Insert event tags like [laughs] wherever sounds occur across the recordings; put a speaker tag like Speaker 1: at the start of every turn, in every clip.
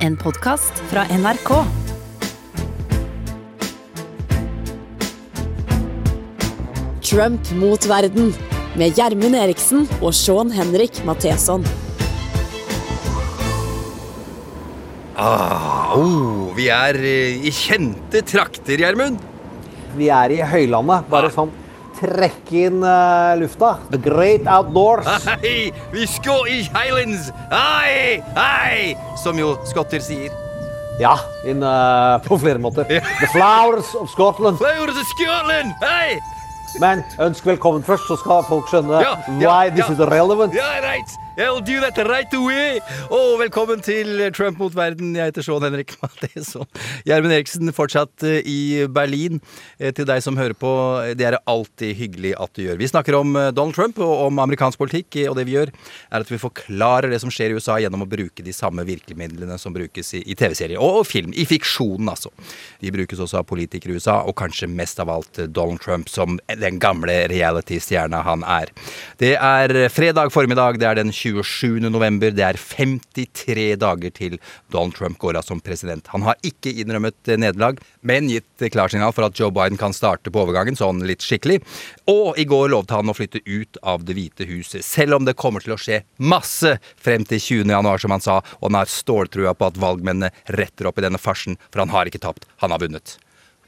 Speaker 1: En podkast fra NRK.
Speaker 2: Trump mot verden med Gjermund Eriksen og Sean Henrik Matheson.
Speaker 3: Ah, oh, vi er eh, i kjente trakter, Gjermund.
Speaker 4: Vi er i høylandet. Bare sånn trekke inn uh, lufta. The great outdoors.
Speaker 3: Hei, vi i Highlands. Hei, hei, som jo skotter sier.
Speaker 4: Ja, in, uh, på flere måter. The flowers of Scotland.
Speaker 3: Flowers of Scotland. Hei.
Speaker 4: Men ønsk velkommen først, så skal folk skjønne
Speaker 3: Ja, ja,
Speaker 4: why this
Speaker 3: ja.
Speaker 4: is relevant.
Speaker 3: Ja, right. I'll do that right away! Og velkommen til Trump mot verden. Jeg heter Sean Henrik Matheson. Gjermund Eriksen, fortsatt eh, i Berlin. Eh, til deg som hører på, eh, det er det alltid hyggelig at du gjør. Vi snakker om Donald Trump og om amerikansk politikk, og det vi gjør, er at vi forklarer det som skjer i USA, gjennom å bruke de samme virkemidlene som brukes i TV-serier og film. I fiksjonen, altså. De brukes også av politikere i USA, og kanskje mest av alt Donald Trump, som den gamle reality-stjerna han er. Det er fredag formiddag. det er den 20 27.11. Det er 53 dager til Donald Trump går av som president. Han har ikke innrømmet nederlag, men gitt klarsignal for at Joe Biden kan starte på overgangen sånn litt skikkelig. Og i går lovte han å flytte ut av Det hvite huset, selv om det kommer til å skje masse frem til 20.1, som han sa, og han har ståltrua på at valgmennene retter opp i denne farsen, for han har ikke tapt, han har vunnet.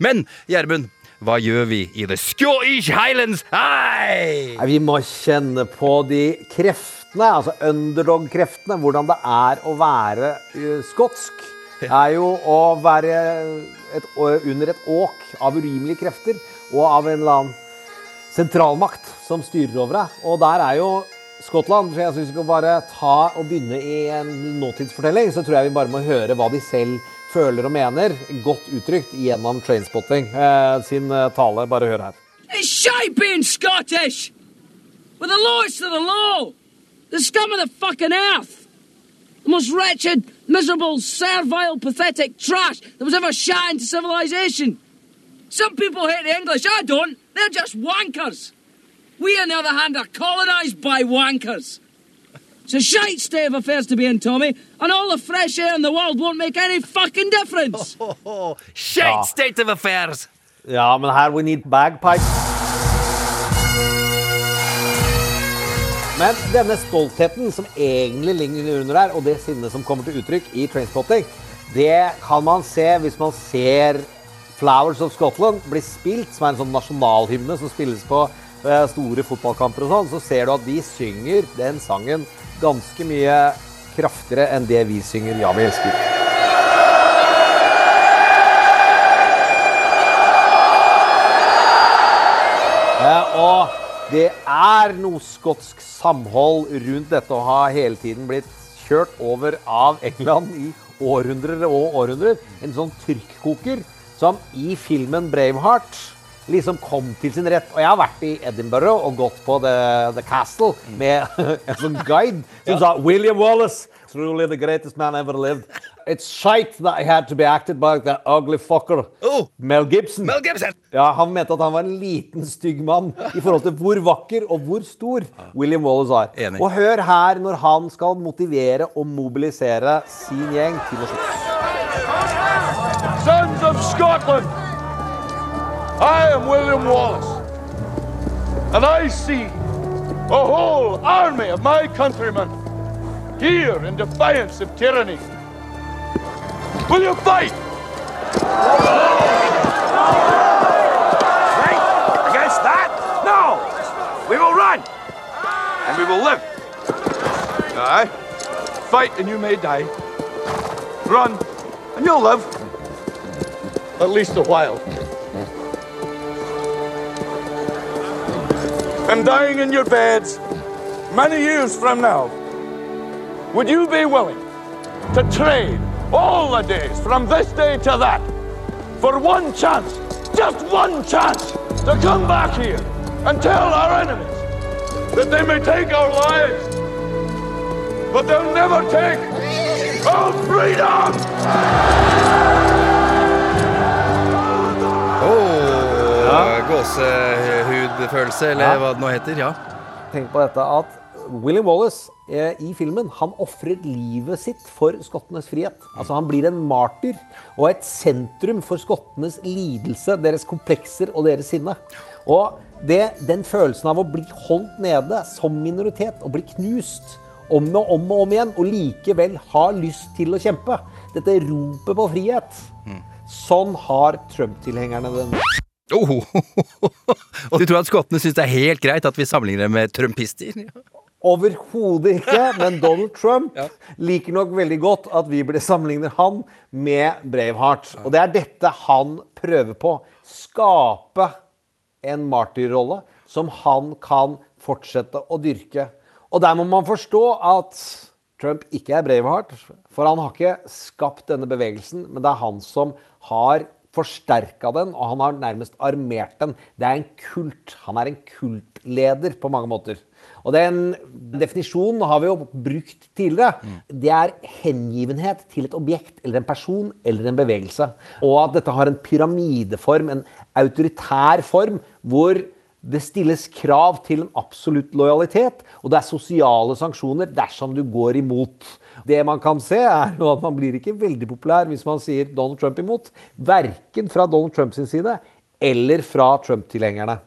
Speaker 3: Men Gjermund, hva gjør vi i The Scottish Highlands? Hei!
Speaker 4: Vi må kjenne på de kreftene, altså underdog-kreftene. Hvordan det er å være skotsk. Det er jo å være et, under et åk av urimelige krefter og av en eller annen sentralmakt som styrer over deg. Og der er jo Skottland. Så jeg syns vi skal bare ta og begynne i en nåtidsfortelling. Så tror jeg vi bare må høre hva de selv føler og mener. Godt uttrykt gjennom Trainspotting eh, sin eh, tale. Bare hør her.
Speaker 5: Scottish! The lowest of the low! The scum of the fucking earth! The most wretched, miserable, servile, pathetic trash that was ever shot into civilization! Some people hate the English, I don't. They're just wankers. We, on the other hand, are colonized by wankers. It's a shite state of affairs to be in, Tommy, and all the fresh air in the world won't make any fucking difference. [laughs]
Speaker 3: Shite state of affairs!
Speaker 4: Ja, men her we need bagpipes. Men denne stoltheten som egentlig ligger under her, og det sinnet som kommer til uttrykk i Trainspotting, det kan man se hvis man ser Flowers of Scotland bli spilt, som er en sånn nasjonalhymne som spilles på eh, store fotballkamper og sånn, så ser du at de synger den sangen ganske mye kraftigere enn det vi synger Ja, vi elsker. Og det er noe skotsk samhold rundt dette å ha hele tiden blitt kjørt over av England i århundrer og århundrer. En sånn trykkoker som i filmen Braveheart liksom kom til sin rett. Og jeg har vært i Edinburgh og gått på The, the Castle med [laughs] en sånn guide som sa William Wallace, truly the greatest man ever lived. It's shite that I had to be acted by that ugly fucker.
Speaker 3: Oh.
Speaker 4: Mel Gibson.
Speaker 3: Mel Gibson!
Speaker 4: Ja, Han mente at han var en liten, stygg mann i forhold til hvor vakker og hvor stor William Wallace er.
Speaker 3: Enig.
Speaker 4: Og hør her når han skal motivere og mobilisere sin gjeng til å slutte.
Speaker 6: Sons of Scotland, I am William Wallace, and I see a whole army of my countrymen here in defiance of tyranny. Will you fight? Fight against that? No! We will run, and we will live. Aye. Fight, and you may die. Run, and you'll live. At least a while. And dying in your beds many years from now, would you be willing to trade all the days from this day to that for one chance, just one chance, to come back here and tell our enemies that they may take our lives, but they'll never take our freedom!
Speaker 3: Oh, Gåsehudfølelse, eller
Speaker 4: Ja.
Speaker 3: hva det nå heter. Ja.
Speaker 4: Tenk på dette at William Wallace eh, i filmen, han ofrer livet sitt for skottenes frihet. Altså Han blir en martyr og et sentrum for skottenes lidelse, deres komplekser og deres sinne. Og det, den følelsen av å bli holdt nede som minoritet og bli knust om og om og om igjen, og likevel ha lyst til å kjempe. Dette ropet på frihet. Sånn har Trump-tilhengerne den.
Speaker 3: Oh. Og [laughs] du tror at skottene syns det er helt greit at vi sammenligner dem med trumpister? [laughs]
Speaker 4: Overhodet ikke, men Donald Trump liker nok veldig godt at vi blir sammenligner han med Braveheart. Og det er dette han prøver på. Skape en martyrrolle som han kan fortsette å dyrke. Og der må man forstå at Trump ikke er Braveheart, for han har ikke skapt denne bevegelsen, men det er han som har forsterka den, og han har nærmest armert den. Det er en kult. Han er en kultleder på mange måter. Og den definisjonen har vi jo brukt tidligere. Det er hengivenhet til et objekt eller en person eller en bevegelse. Og at dette har en pyramideform, en autoritær form, hvor det stilles krav til en absolutt lojalitet, og det er sosiale sanksjoner dersom du går imot. Det man kan se, er jo at man blir ikke veldig populær hvis man sier Donald Trump imot. Verken fra Donald Trumps side eller fra Trump-tilhengerne.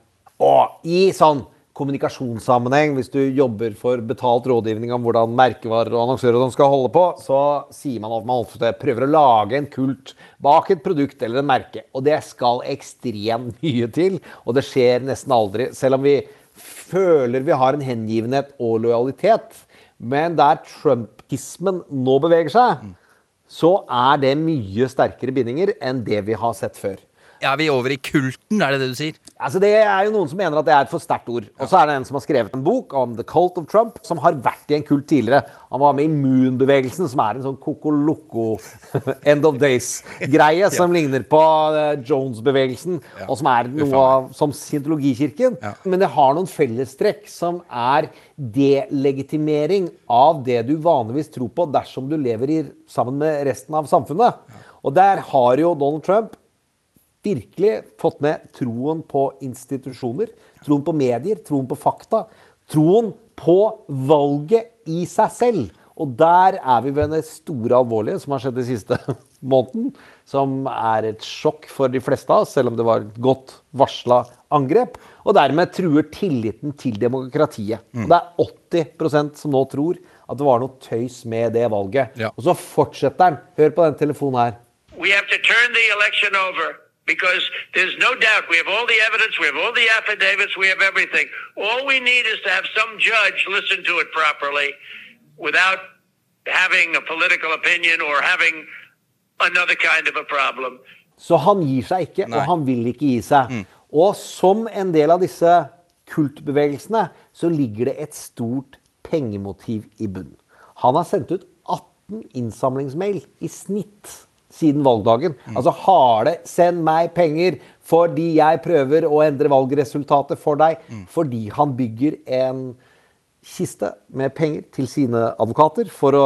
Speaker 4: Og i sånn kommunikasjonssammenheng, hvis du jobber for betalt rådgivning om hvordan merkevarer og annonsører og sånn skal holde på, så sier man at man ofte prøver å lage en kult bak et produkt eller en merke. Og det skal ekstremt mye til, og det skjer nesten aldri. Selv om vi føler vi har en hengivenhet og lojalitet. Men der trumpismen nå beveger seg, så er det mye sterkere bindinger enn det vi har sett før.
Speaker 3: Er vi over i kulten, er det det du sier?
Speaker 4: Altså Det er jo noen som mener at det er et for sterkt ord. Og så er det en som har skrevet en bok om The Cult of Trump, som har vært i en kult tidligere. Han var med i Moon-bevegelsen, som er en sånn kokoloko [laughs] end of days-greie, som [laughs] ligner på eh, Jones-bevegelsen, og som er noe av, som scientologikirken. Men det har noen fellestrekk som er delegitimering av det du vanligvis tror på dersom du lever i, sammen med resten av samfunnet. Og der har jo Donald Trump virkelig fått med troen på institusjoner, troen på medier, troen på fakta, troen på valget i seg selv. Og der er vi ved det store alvorlige som har skjedd den siste [laughs] måneden. Som er et sjokk for de fleste av oss, selv om det var et godt varsla angrep. Og dermed truer tilliten til demokratiet. Og det er 80% som nå tror at det var noe tøys med det valget.
Speaker 3: Ja.
Speaker 4: Og så fortsetter han. Hør på den telefonen her.
Speaker 7: We have to turn the election over because there's no doubt we have all the evidence, we have all the affidavits, we have everything. All we need is to have some judge listen to it properly without having a political opinion or having another kind of a problem.
Speaker 4: Så han gir seg ikke,
Speaker 3: Nei.
Speaker 4: og han vil ikke gi seg. Og som en del av disse kultbevegelsene, så ligger det et stort pengemotiv i bunnen. Han har sendt ut 18 innsamlingsmail i snitt siden valgdagen. Altså harde 'send meg penger' fordi jeg prøver å endre valgresultatet for deg. Fordi han bygger en kiste med penger til sine advokater for å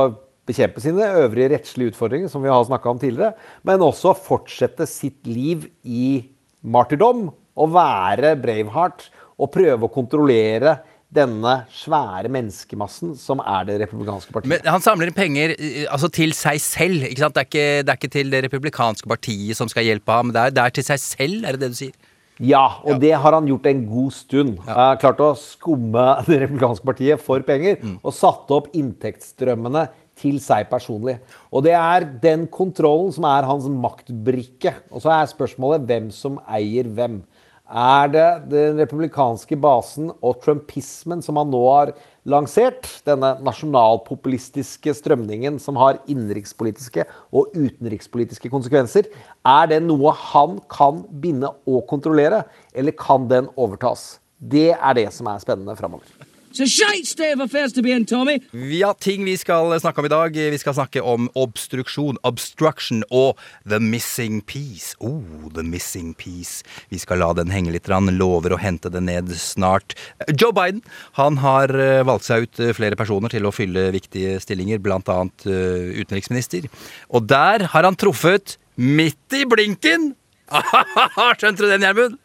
Speaker 4: bekjempe sine øvrige rettslige utfordringer, som vi har snakka om tidligere, men også fortsette sitt liv i martyrdom og være Braveheart og prøve å kontrollere denne svære menneskemassen som er det republikanske partiet.
Speaker 3: Men han samler penger eh, altså til seg selv. ikke sant? Det er ikke, det er ikke til det republikanske partiet som skal hjelpe ham. Det er, det er til seg selv, er det det du sier?
Speaker 4: Ja, og det har han gjort en god stund. Uh, klart å skumme [laughs] det republikanske partiet for penger og satte opp inntektsstrømmene til seg personlig. Og det er den kontrollen som er hans maktbrikke. Og så er spørsmålet hvem som eier hvem. Er det den republikanske basen og trumpismen som han nå har lansert, denne nasjonalpopulistiske strømningen som har innenrikspolitiske og utenrikspolitiske konsekvenser, er det noe han kan binde og kontrollere, eller kan den overtas? Det er det som er spennende framover.
Speaker 5: Tommy.
Speaker 3: Vi har ting vi skal snakke om i dag. Vi skal snakke om obstruksjon, obstruction og the missing piece. Oh, the missing piece. Vi skal la den henge litt, han lover å hente den ned snart. Joe Biden han har eh, valgt seg ut eh, flere personer til å fylle viktige stillinger, annet eh, utenriksminister. Og der har han truffet midt i blinken! [laughs] Skjønte du den, Gjermund?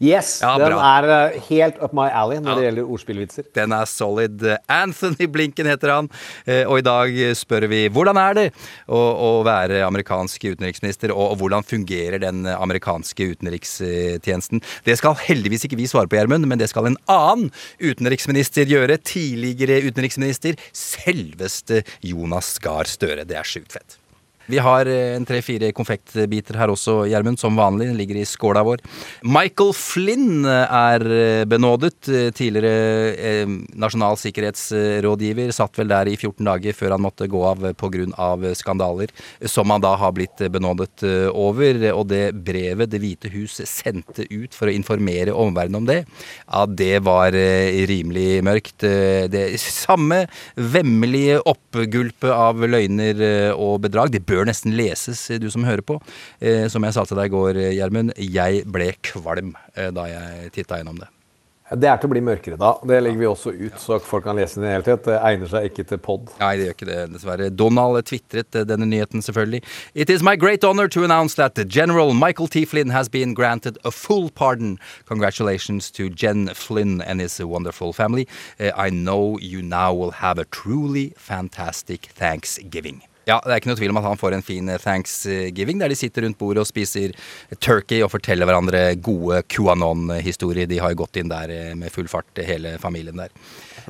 Speaker 4: Yes,
Speaker 3: Ja,
Speaker 4: den
Speaker 3: bra.
Speaker 4: er eh, helt up my alley når det gjelder ordspillvitser.
Speaker 3: Den er solid. Anthony Blinken heter han. Eh, Og i dag spør vi hvordan er det å, å være amerikansk utenriksminister, og, og hvordan fungerer den amerikanske utenrikstjenesten? Det skal heldigvis ikke vi svare på, Gjermund, men det skal en annen utenriksminister gjøre. Tidligere utenriksminister, selveste Jonas Gahr Støre. Det er sjukt fett. Vi har eh, en tre-fire konfektbiter her også, Gjermund, som vanlig. Den ligger i skåla vår. Michael Flynn er eh, benådet. eh, Tidligere eh, nasjonal sikkerhetsrådgiver. Satt vel der i 14 dager før han måtte gå av pga. skandaler, som han da har blitt benådet eh, over. Og det brevet Det hvite hus sendte ut for å informere omverdenen om det, ja, det var eh, rimelig mørkt. Eh, Det samme vemmelige oppgulpet av løgner eh, og bedrag. Det bør nesten leses, eh, du som hører på. Eh, Som jeg sa til deg i går, eh, Gjermund, jeg ble kvalm da jeg titta gjennom det.
Speaker 4: Det er til å bli mørkere da. Det legger vi også ut, så folk kan lese den i det hele tatt. Det egner seg ikke til pod.
Speaker 3: Nei, det gjør ikke det, dessverre. Donald tvitret denne nyheten, selvfølgelig. It is my great honor to announce that General Michael T. Flynn has been granted a full pardon. Congratulations to Jen Flynn and his wonderful family. I know you now will have a truly fantastic Thanksgiving. Ja, Det er ikke noe tvil om at han får en fin eh, thanksgiving, der de sitter rundt bordet og spiser turkey og forteller hverandre gode QAnon-historier. De har jo gått inn der eh, med full fart, hele familien der.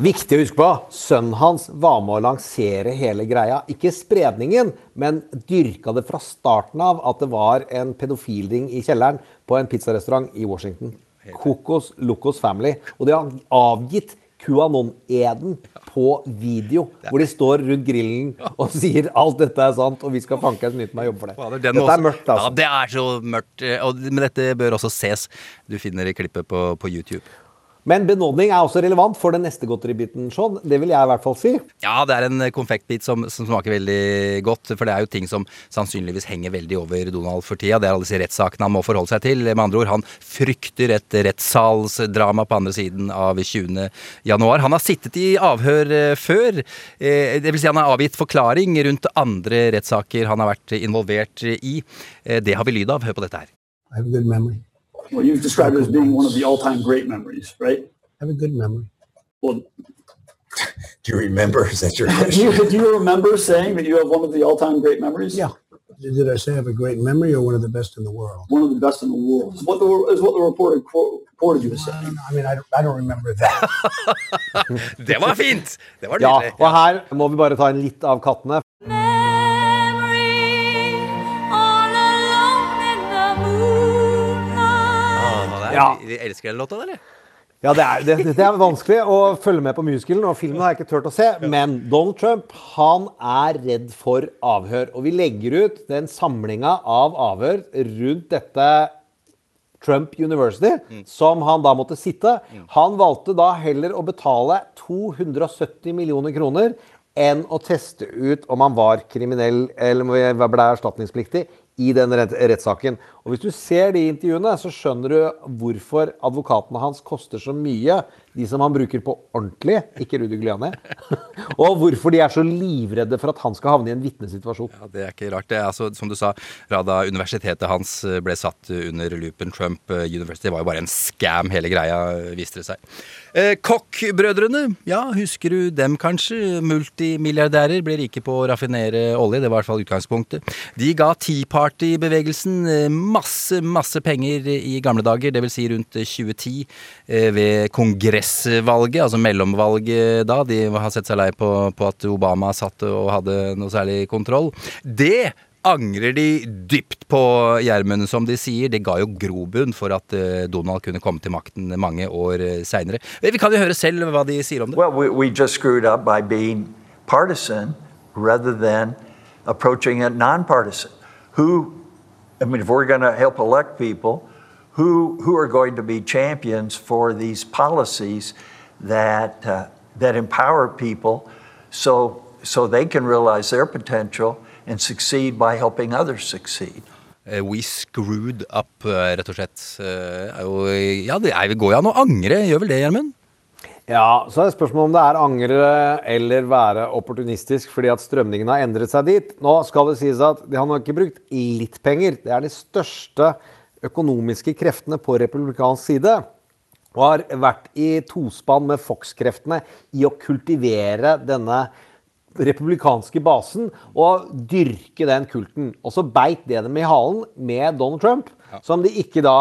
Speaker 4: Viktig å huske på, sønnen hans var med å lansere hele greia. Ikke spredningen, men dyrka det fra starten av at det var en pedofilring i kjelleren på en pizzarestaurant i Washington. Kokos Locos Family. Og de har avgitt QAnon-eden på video, hvor de står rundt grillen og sier alt dette er sant, og vi skal fanke som med å jobbe for det. Dette er mørkt, altså.
Speaker 3: Ja, det er så mørkt. eh, men dette bør også ses. Du finner klippet på, på YouTube.
Speaker 4: Men benådning er også relevant for den neste godteribiten, Sean. Det vil jeg i hvert fall si.
Speaker 3: Ja, det er en konfektbit som, som smaker veldig godt. For det er jo ting som sannsynligvis henger veldig over Donald for tida. Det er alle disse rettssakene han må forholde seg til. Med andre ord, han frykter et rettssalsdrama på andre siden av 20. januar. Han har sittet i avhør eh, før. Eh, det vil si han har avgitt forklaring rundt andre rettssaker han har vært involvert i. Eh, det har vi lyd av. Hør på dette her.
Speaker 8: I have a good memory.
Speaker 9: Well, you've described it as being one of the all-time great memories, right?
Speaker 8: I have a good memory.
Speaker 9: Well, [laughs]
Speaker 10: Do you remember? Is that your [laughs]
Speaker 9: do
Speaker 10: question?
Speaker 9: you, do you remember saying that you have one of the all-time great memories?
Speaker 8: Yeah. Did I say I have a great memory or one of the best in the world?
Speaker 9: One of the best in the world is what the, is what the reporter quote, quoted you as
Speaker 8: I don't
Speaker 9: saying.
Speaker 8: know. I mean, I don't, I don't remember that. [laughs]
Speaker 3: Det var fint! Det var
Speaker 4: Ja,
Speaker 3: nydelig.
Speaker 4: og her må vi bare ta inn litt av kattene. Ja.
Speaker 3: Elsker den låta, eller?
Speaker 4: Ja, det er, det, det er vanskelig å følge med på musicalen, og filmen har jeg ikke turt å se. Men Donald Trump han er redd for avhør. Og vi legger ut den samlinga av avhør rundt dette Trump University, som han da måtte sitte. Han valgte da heller å betale 270 millioner kroner enn å teste ut om han var kriminell eller ble erstatningspliktig i den rettssaken. Og Hvis du ser de intervjuene, så skjønner du hvorfor advokatene hans koster så mye. De som han bruker på ordentlig, ikke Rudi Giuliani. [laughs] og hvorfor de er så livredde for at han skal havne i en vitnesituasjon.
Speaker 3: Ja, Det er ikke rart. Det altså, som du sa, Rada, universitetet hans eh, ble satt under loopen Trump eh, University, var jo bare en scam, hele greia, eh, viste det seg. Eh, Koch-brødrene, ja, husker du dem kanskje? Multimilliardærer, ble rike på å raffinere olje, det var i hvert fall utgangspunktet. De ga Tea Party-bevegelsen eh, masse, masse penger i gamle dager, dvs. Si rundt 2010 eh, ved kongressvalget, altså mellomvalget da. De har sett seg lei på, på at Obama satt og hadde noe særlig kontroll. Det angrer de dypt på, Gjermund, som de sier. Det ga jo grobunn for at eh, Donald kunne komme til makten mange år uh, seinere. Vi kan jo høre selv hva de sier om det.
Speaker 11: Well, we, we just screwed up by being partisan rather than approaching it nonpartisan. Who, I mean, if we're going to help elect who, who are going to be champions for these policies that, uh, that empower people so, so they can realize their potential and succeed by helping others succeed?
Speaker 3: Eh, We screwed up, eh, rett og slett. Eh, jo, ja, det er, går jo an å angre, gjør vel det, Gjermund?
Speaker 4: Ja, så er spørsmålet om det er angre eller være opportunistisk fordi at strømningen har endret seg dit. Nå skal det sies at de har nok ikke brukt litt penger. Det er de største økonomiske kreftene på republikansk side og har vært i tospann med Fox-kreftene i å kultivere denne republikanske basen og dyrke den kulten. Og så beit det dem i halen med Donald Trump, som de ikke da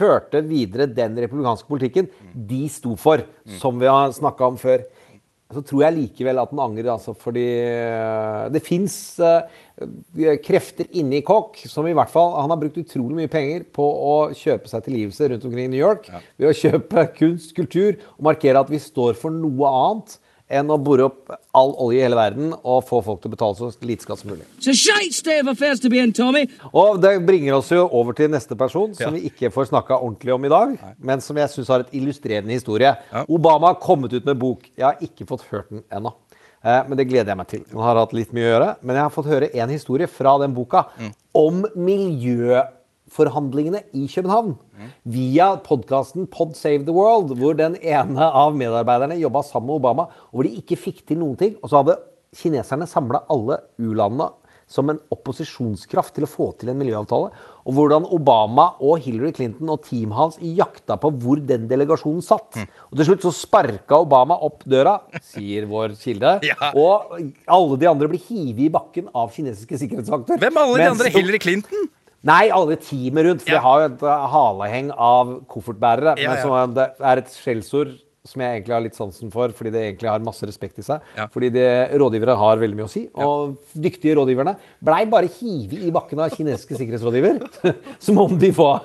Speaker 4: førte videre den republikanske politikken de sto for, som vi har snakka om før. Så tror jeg likevel at den angrer, altså, fordi øh, det fins krefter inni Koch som i hvert fall Han har brukt utrolig mye penger på å kjøpe seg tilgivelse rundt omkring i New York ved å kjøpe kunst, kultur og markere at vi står for noe annet enn å bore opp all olje i hele verden og få folk til å betale så lite skatt som mulig.
Speaker 5: It's a shite state of affairs to be in,
Speaker 4: Og det bringer oss jo over til neste person, som vi ikke får snakka ordentlig om i dag, men som jeg syns har et illustrerende historie. Obama har kommet ut med bok. Jeg har ikke fått hørt den ennå. Eh, Men det gleder jeg meg til. Han har hatt litt mye å gjøre. Men jeg har fått høre en historie fra den boka om miljøforhandlingene i København. Via podkasten Pod Save the World, hvor den ene av medarbeiderne jobba sammen med Obama, og hvor de ikke fikk til noen ting. Og så hadde kineserne samla alle u-landene som en opposisjonskraft til å få til en miljøavtale. Og hvordan Obama og Hillary Clinton og teamet hans jakta på hvor den delegasjonen satt. Og til slutt så sparka Obama opp døra, sier vår kilde. [laughs]
Speaker 3: Ja.
Speaker 4: Og alle de andre blir hivet i bakken av kinesiske sikkerhetsvakter.
Speaker 3: Hvem alle de andre? Hillary Clinton?
Speaker 4: Nei, alle teamet rundt. For
Speaker 3: Ja.
Speaker 4: jeg har jo et uh, haleheng av koffertbærere.
Speaker 3: Ja,
Speaker 4: Men
Speaker 3: ja.
Speaker 4: som er- det er et skjellsord som jeg egentlig har litt sansen for, fordi det egentlig har masse respekt i seg.
Speaker 3: Ja.
Speaker 4: Fordi det, rådgivere har veldig mye å si. Og dyktige rådgiverne blei bare hivet i bakken av kinesiske sikkerhetsrådgiver. [laughs] som om de var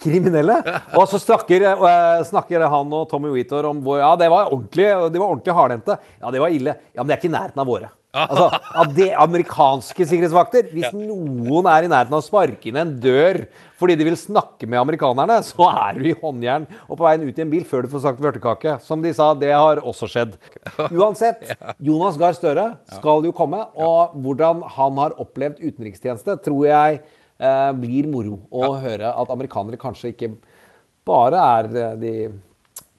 Speaker 4: kriminelle. Og så snakker, eh, snakker han og Tommy Whitor om hvor Ja, det var ordentlig, de var ordentlig hardhendte. Ja, det var ille. Ja, men det er ikke i nærheten av våre. Altså, av det amerikanske sikkerhetsvakter Hvis noen er i nærheten av å sparke inn en dør fordi de vil snakke med amerikanerne, så er du i håndjern og på veien ut i en bil før du får sagt vørtekake. Som de sa, det har også skjedd. Uansett, [laughs] Jonas Gahr Støre skal jo komme, og hvordan han har opplevd utenrikstjeneste, tror jeg eh, blir moro å høre at amerikanere kanskje ikke bare er eh, de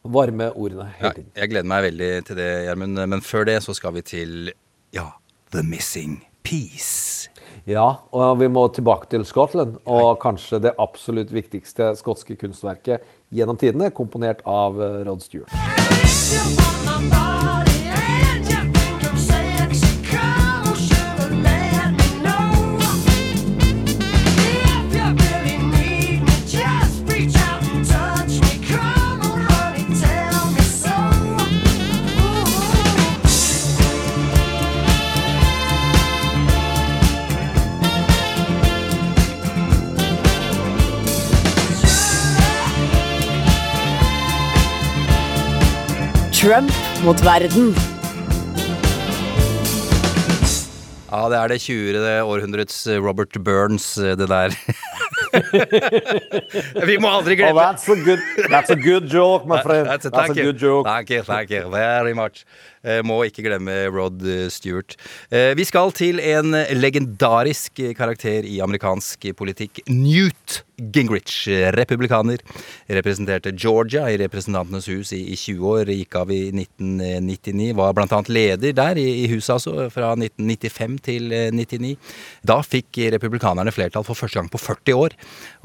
Speaker 4: varme ordene hele
Speaker 3: Ja, jeg gleder meg veldig til det, Gjermund. Men før det så skal vi til ja, The Missing Piece.
Speaker 4: Ja, og vi må tilbake til Scotland, og kanskje det absolutt viktigste skotske kunstverket gjennom tidene, komponert av eh, Rod Stewart.
Speaker 2: Trump mot verden.
Speaker 3: Ja, det er det 20. århundrets Robert Burns, det der. [laughs] vi må aldri
Speaker 4: Oh,
Speaker 3: glemme
Speaker 4: that's a good, that's a good joke, my friend.
Speaker 3: That's a,
Speaker 4: That's a good joke.
Speaker 3: Thank you, thank you very much. Eh, må ikke glemme Rod eh, Stewart. Eh, vi skal til en legendarisk karakter i amerikansk politikk. Newt Gingrich, republikaner. Representerte Georgia i Representantenes hus i, i 20 år. Gikk av i 1999. Var annet leder der i huset, altså. Fra 1995 til 1999. Da fikk republikanerne flertall for første gang på 40 år.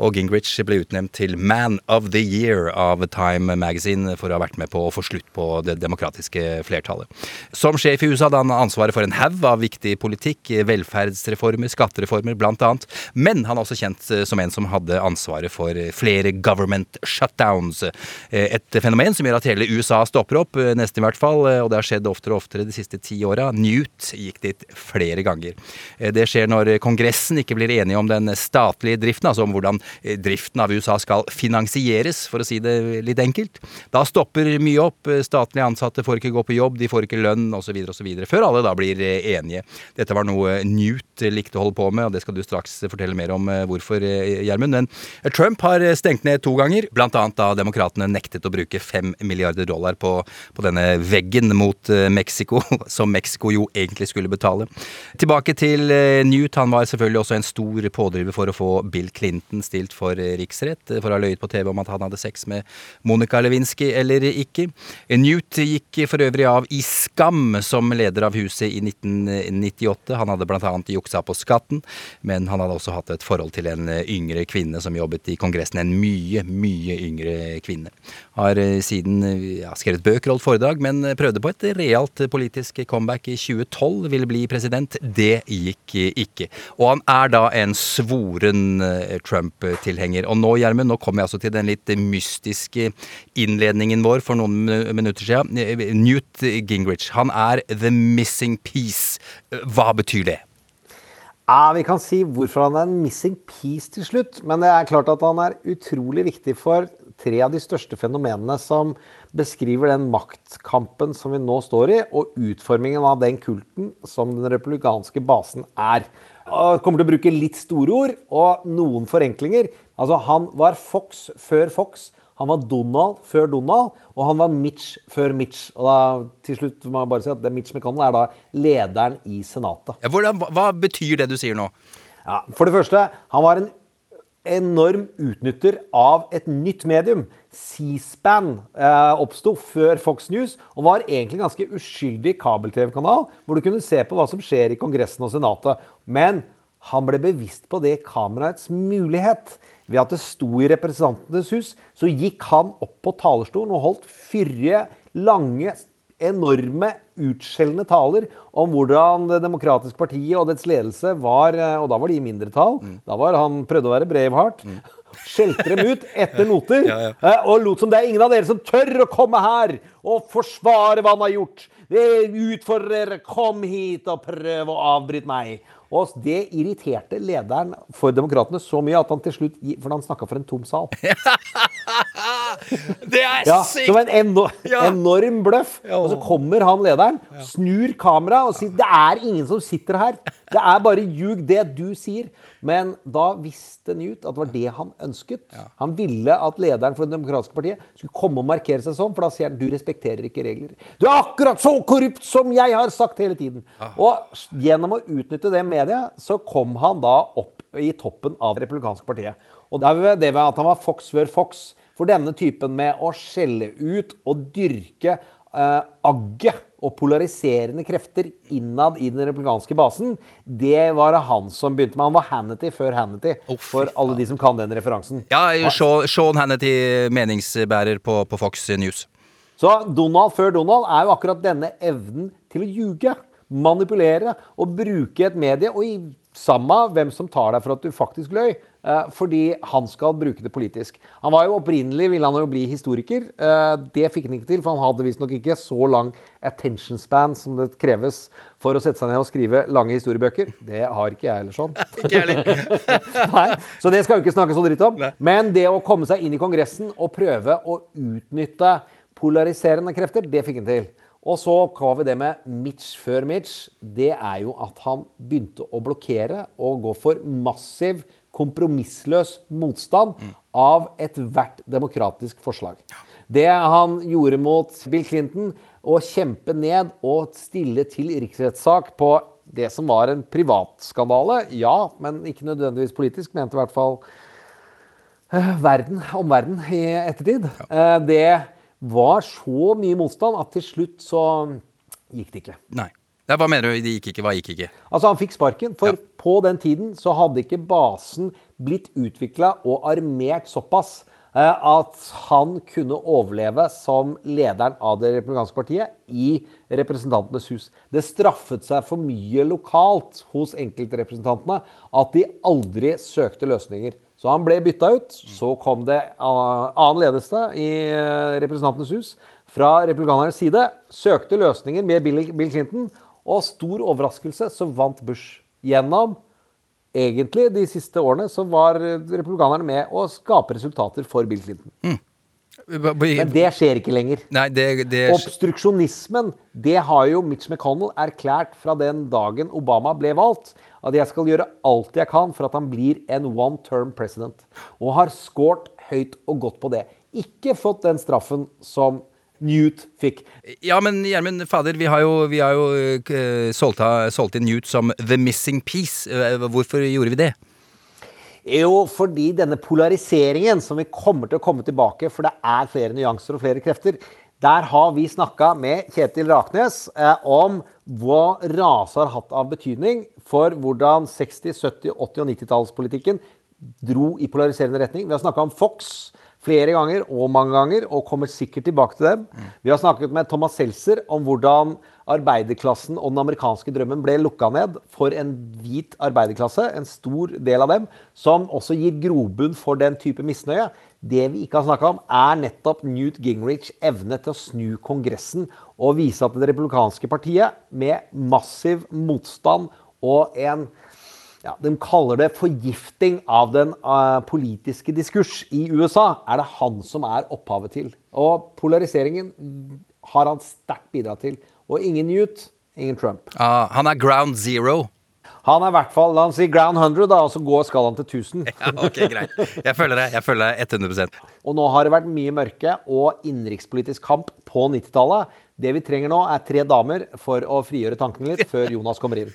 Speaker 3: Og Gingrich ble utnevnt til Man of the Year av Time Magazine for å ha vært med på å få slutt på det demokratiske flertallet. Som sjef i USA hadde han ansvaret for en haug av viktig politikk, velferdsreformer, skattereformer annet. Men han er også kjent eh, som en som hadde ansvaret for flere government shutdowns. Eh, Et fenomen som gjør at hele USA stopper opp, eh, nesten i hvert fall, eh, og det har skjedd oftere og oftere de siste ti åra. Newt gikk dit flere ganger. Eh, Det skjer når Kongressen ikke blir enige om den statlige driften, altså om hvordan eh, driften av USA skal finansieres, for å si det litt enkelt. Da stopper mye opp. eh, Statlige ansatte får ikke gå på jobb, de får ikke lønn osv. osv. Før alle da blir eh, enige. Dette var noe Newt eh, likte å holde på med, og det skal du straks fortelle mer om eh, hvorfor, Gjermund. Men Trump har stengt ned to ganger, annet da demokratene nektet å bruke fem milliarder dollar på, på denne veggen mot Mexico, [laughs] som Mexico jo egentlig skulle betale. Tilbake til Newt. Han var selvfølgelig også en stor pådriver for å få Bill Clinton stilt for riksrett, for å ha løyet på TV om at han hadde sex med Monica Lewinsky eller ikke. Newt gikk for øvrig av i skam som leder av huset i 1998. Han hadde annet juksa på skatten, men han hadde også hatt et forhold til en eh, yngre kvinne som jobbet i Kongressen. En mye, mye yngre kvinne. Har eh, siden eh, ja, skrevet bøker, holdt foredrag, men prøvde på et realt politisk comeback i 2012. Ville bli president. Det gikk ikke. Og han er da en svoren Trump-tilhenger. Og nå, Gjermund, nå kommer jeg altså til den litt mystiske innledningen vår for noen minutter siden. Newt Gingrich. Han er the missing piece. Hva betyr det?
Speaker 4: Ja, Vi kan si hvorfor han er en missing piece til slutt. Men det er klart at han er utrolig viktig for tre av de største fenomenene som beskriver den maktkampen som vi nå står i, og utformingen av den kulten som den republikanske basen er. Jeg kommer til å bruke litt store ord og noen forenklinger. Altså, Han var Fox før Fox. Han var Donald før Donald, og han var Mitch før Mitch. Og da, til slutt må jeg bare si at Mitch McConnell er da lederen i Senatet.
Speaker 3: Ja, hvordan, hva betyr det du sier nå?
Speaker 4: Ja, for det første, han var en enorm utnytter av et nytt medium. C-SPAN eh, oppsto før Fox News og var egentlig en ganske uskyldig kabel-TV-kanal hvor du kunne se på hva som skjer i Kongressen og Senatet. Men han ble bevisst på det kameraets mulighet. Ved at det sto i Representantenes hus, så gikk han opp på talerstolen og holdt fyrige, lange, enorme, utskjellende taler om hvordan Det demokratiske partiet og dets ledelse var eh, Og da var de i mindretall. Mm. Da var han prøvde å være Braveheart. Mm. [laughs] Skjelte dem ut etter noter. [laughs] ja, ja. Eh, og lot som det er ingen av dere som tør å komme her og forsvare hva han har gjort. Det utfordrer Kom hit og prøv å avbryte meg. Og det irriterte lederen for Demokratene så mye at han til slutt For han snakka for en tom sal. [laughs]
Speaker 3: det er
Speaker 4: ja,
Speaker 3: sykt!
Speaker 4: Det var en enorm, enorm bløff. Og så kommer han lederen, snur kameraet og sier det er ingen som sitter her. Det er bare ljug, det du sier. Men da visste Newt at det var det han ønsket. Han ville at lederen for Det demokratiske partiet skulle komme og markere seg sånn, for da sier han du respekterer ikke regler. Du er akkurat så korrupt som jeg har sagt hele tiden! Og gjennom å utnytte det mediet, så kom han da opp i toppen av Det republikanske partiet. Og det er det ved at han var Fox før Fox. For denne typen med å skjelle ut og dyrke eh, agget og polariserende krefter innad i den republikanske basen, det var det han som begynte med. Han var Hannity før Hannity, oh, for alle de som kan den referansen.
Speaker 3: Ja, Sean Hannity, meningsbærer på, på Fox News.
Speaker 4: Så Donald før Donald er jo akkurat denne evnen til å ljuge, manipulere og bruke et medie. og i samme hvem som tar deg for at du faktisk løy. Eh, fordi han skal bruke det politisk. Han var jo Opprinnelig ville han jo bli historiker. Eh, det fikk han ikke til, for han hadde visstnok ikke så lang attention span som det kreves for å sette seg ned og skrive lange historiebøker. Det har ikke jeg heller sånn. [laughs]
Speaker 3: ikke heller. [laughs]
Speaker 4: Så det skal vi ikke snakke så dritt om. Men det å komme seg inn i Kongressen og prøve å utnytte polariserende krefter, det fikk han til. Og så har vi det med Mitch før Mitch. Det er jo at han begynte å blokkere og gå for massiv, kompromissløs motstand av ethvert demokratisk forslag. Det han gjorde mot Bill Clinton, å kjempe ned og stille til riksrettssak på det som var en privatskandale, ja, men ikke nødvendigvis politisk, mente i hvert fall uh, verden, omverden i ettertid. Uh, det var så mye motstand at til slutt så gikk det ikke.
Speaker 3: Nei. Ja, hva mener du? Det gikk ikke? Hva gikk ikke?
Speaker 4: Altså, Han fikk sparken. For ja. på den tiden så hadde ikke basen blitt utvikla og armert såpass eh, at han kunne overleve som lederen av det republikanske partiet i Representantenes hus. Det straffet seg for mye lokalt hos enkeltrepresentantene at de aldri søkte løsninger. Så han ble bytta ut. Så kom det annen ledelse i eh, Representantenes hus fra republikanernes side. Søkte løsninger med Bill Clinton, og stor overraskelse så vant Bush. Gjennom egentlig de siste årene så var republikanerne med å skape resultater for Bill Clinton. Mm. Men det skjer ikke lenger.
Speaker 3: Nei, det, det...
Speaker 4: Obstruksjonismen det har jo Mitch McConnell erklært fra den dagen Obama ble valgt at jeg skal gjøre alt jeg kan for at han blir en one term president. Og har scoret høyt og godt på det. Ikke fått den straffen som Newt fikk.
Speaker 3: Ja, men Gjermund fader, vi har jo, vi har jo uh, solgt, solgt inn Newt som the missing piece. Uh, hvorfor gjorde vi det?
Speaker 4: Jo, fordi denne polariseringen som vi kommer til å komme tilbake, for det er flere nyanser og flere krefter, der har vi snakka med Kjetil Raknes eh, om hva rase har hatt av betydning for hvordan 60-, 70-, 80- og 90-tallspolitikken dro i polariserende retning. Vi har snakka om Fox flere ganger og mange ganger, og kommer sikkert tilbake til dem. Vi har snakket med Thomas Seltzer om hvordan arbeiderklassen og den amerikanske drømmen ble lukka ned for en hvit arbeiderklasse, en stor del av dem, som også gir grobunn for den type misnøye. Det vi ikke har snakka om, er nettopp Newt Gingrichs evne til å snu Kongressen og vise at det republikanske partiet, med massiv motstand og en ja, De kaller det forgifting av den uh, politiske diskurs i USA. Er det han som er opphavet til. Og polariseringen har han sterkt bidratt til. Og ingen Newt, ingen Trump.
Speaker 3: Ah, han er ground zero.
Speaker 4: Han er i hvert fall La oss si ground 100, da, og så går skal han til 1000. [laughs]
Speaker 3: Ja, ok, greit. Jeg følger deg. Jeg følger deg 100
Speaker 4: Og nå har det vært mye mørke og innenrikspolitisk kamp på 90-tallet. Det vi trenger nå, er tre damer for å frigjøre tankene litt før Jonas kommer inn.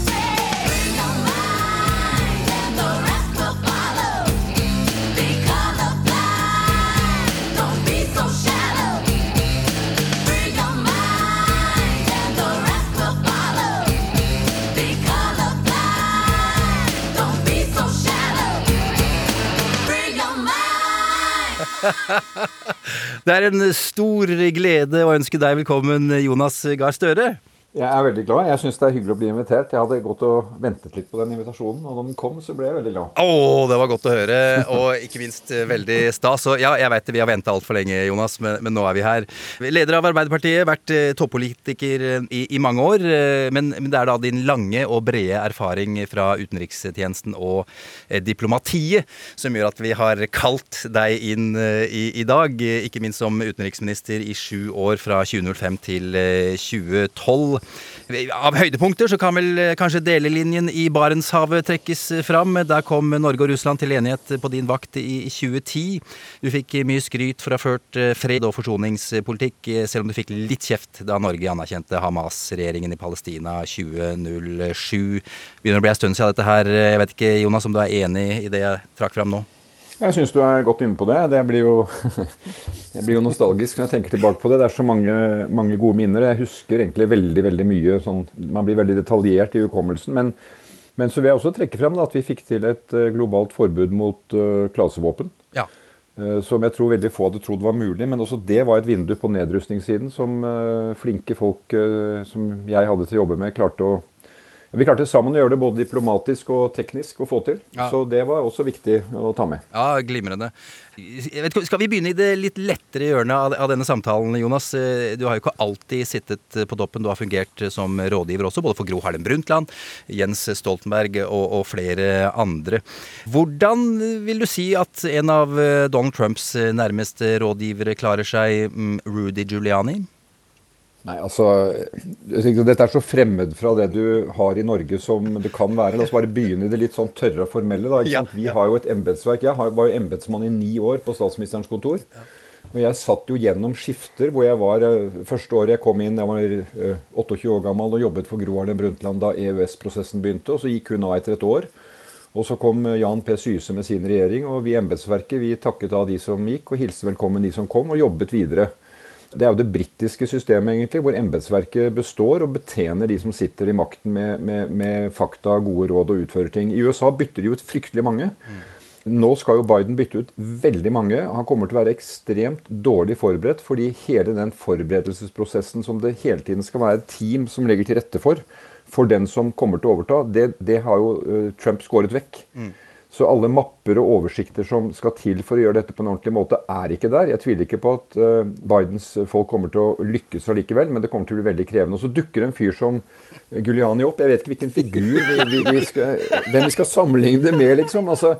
Speaker 3: Det er en stor glede å ønske deg velkommen, Jonas Gahr Støre.
Speaker 10: Jeg er veldig glad. Jeg syns det er hyggelig å bli invitert. Jeg hadde gått og ventet litt på den invitasjonen, og når den kom, så ble jeg veldig glad.
Speaker 3: Å, det var godt å høre, og ikke minst eh, veldig stas. Og ja, jeg veit vi har venta altfor lenge, Jonas, men, men, nå er vi her. Leder av Arbeiderpartiet, vært eh, toppolitiker eh, i, i, mange år. Men, men, det er da din lange og brede erfaring fra utenrikstjenesten og diplomatiet som gjør at vi har kalt deg inn i, i, dag. Ikke minst som utenriksminister i sju år, fra 2005 til eh, 2012. Av høydepunkter så kan vel eh, kanskje delelinjen i Barentshavet trekkes fram. Der kom Norge og Russland til enighet på din vakt i 2010. Du fikk mye skryt for å ha ført eh, fred- og forsoningspolitikk, eh, selv om du fikk litt kjeft da Norge anerkjente Hamas-regjeringen i Palestina 2007. Begynner å bli en stund siden dette her. Jeg vet ikke, Jonas, om du er enig i det jeg trakk fram nå?
Speaker 10: Jeg syns du er godt inne på det. Det blir jo, [laughs] jeg blir jo nostalgisk når jeg tenker tilbake på det. Det er så mange, mange gode minner. Jeg husker egentlig veldig veldig mye. Sånn, man blir veldig detaljert i hukommelsen. Men, men, så vil jeg også trekke frem da, at vi fikk til et eh, globalt forbud mot uh, klasevåpen.
Speaker 3: Ja.
Speaker 10: Uh, som jeg tror veldig få hadde trodd var mulig. Men også det var et vindu på nedrustningssiden som uh, flinke folk som jeg hadde til å jobbe med, klarte å vi klarte sammen å gjøre det både diplomatisk og teknisk å få til. Ja. Så det var også viktig å ta med.
Speaker 3: Ja, glimrende. Vet, skal vi begynne i det litt lettere hjørnet av, av, denne samtalen, Jonas? Eh, du har jo ikke alltid sittet på toppen. Du har fungert som rådgiver også, både for Gro Harlem Brundtland, Jens Stoltenberg og, og flere andre. Hvordan vil du si at en av eh, Donald Trumps nærmeste rådgivere klarer seg, mm, Rudy Giuliani?
Speaker 10: Nei, altså, Dette er så fremmed fra det du har i Norge som det kan være. La oss bare begynne i det litt sånn tørre og formelle. da, sant? Vi har jo et embetsverk. Jeg var jo embetsmann i ni år på statsministerens kontor. Og jeg satt jo gjennom skifter hvor jeg var eh, Første året jeg kom inn, jeg var 28 eh, år gammel og jobbet for Gro Harlem Brundtland da EØS-prosessen begynte. og Så gikk hun av etter et år. Og så kom eh, Jan P. Syse med sin regjering, og vi i embetsverket vi takket av de som gikk, og hilste velkommen de som kom, og jobbet videre. Det er jo det britiske systemet, egentlig, hvor embetsverket består og betjener de som sitter i makten med, med, med, fakta, gode råd og utfører ting. I USA bytter de ut fryktelig mange. Nå skal jo Biden bytte ut veldig mange. Han kommer til å være ekstremt dårlig forberedt, fordi hele den forberedelsesprosessen som det hele tiden skal være et team som legger til rette for, for den som kommer til å overta, det, det har jo uh, Trump skåret vekk. Mm. Så alle mapper og oversikter som skal til for å gjøre dette på en ordentlig måte, er ikke der. Jeg tviler ikke på at uh, Bidens folk kommer til å lykkes allikevel, men det kommer til å bli veldig krevende. Og så dukker en fyr som Guliani opp. Jeg vet ikke hvilken figur vi, vi, vi skal, hvem vi skal sammenligne det med, liksom. Altså,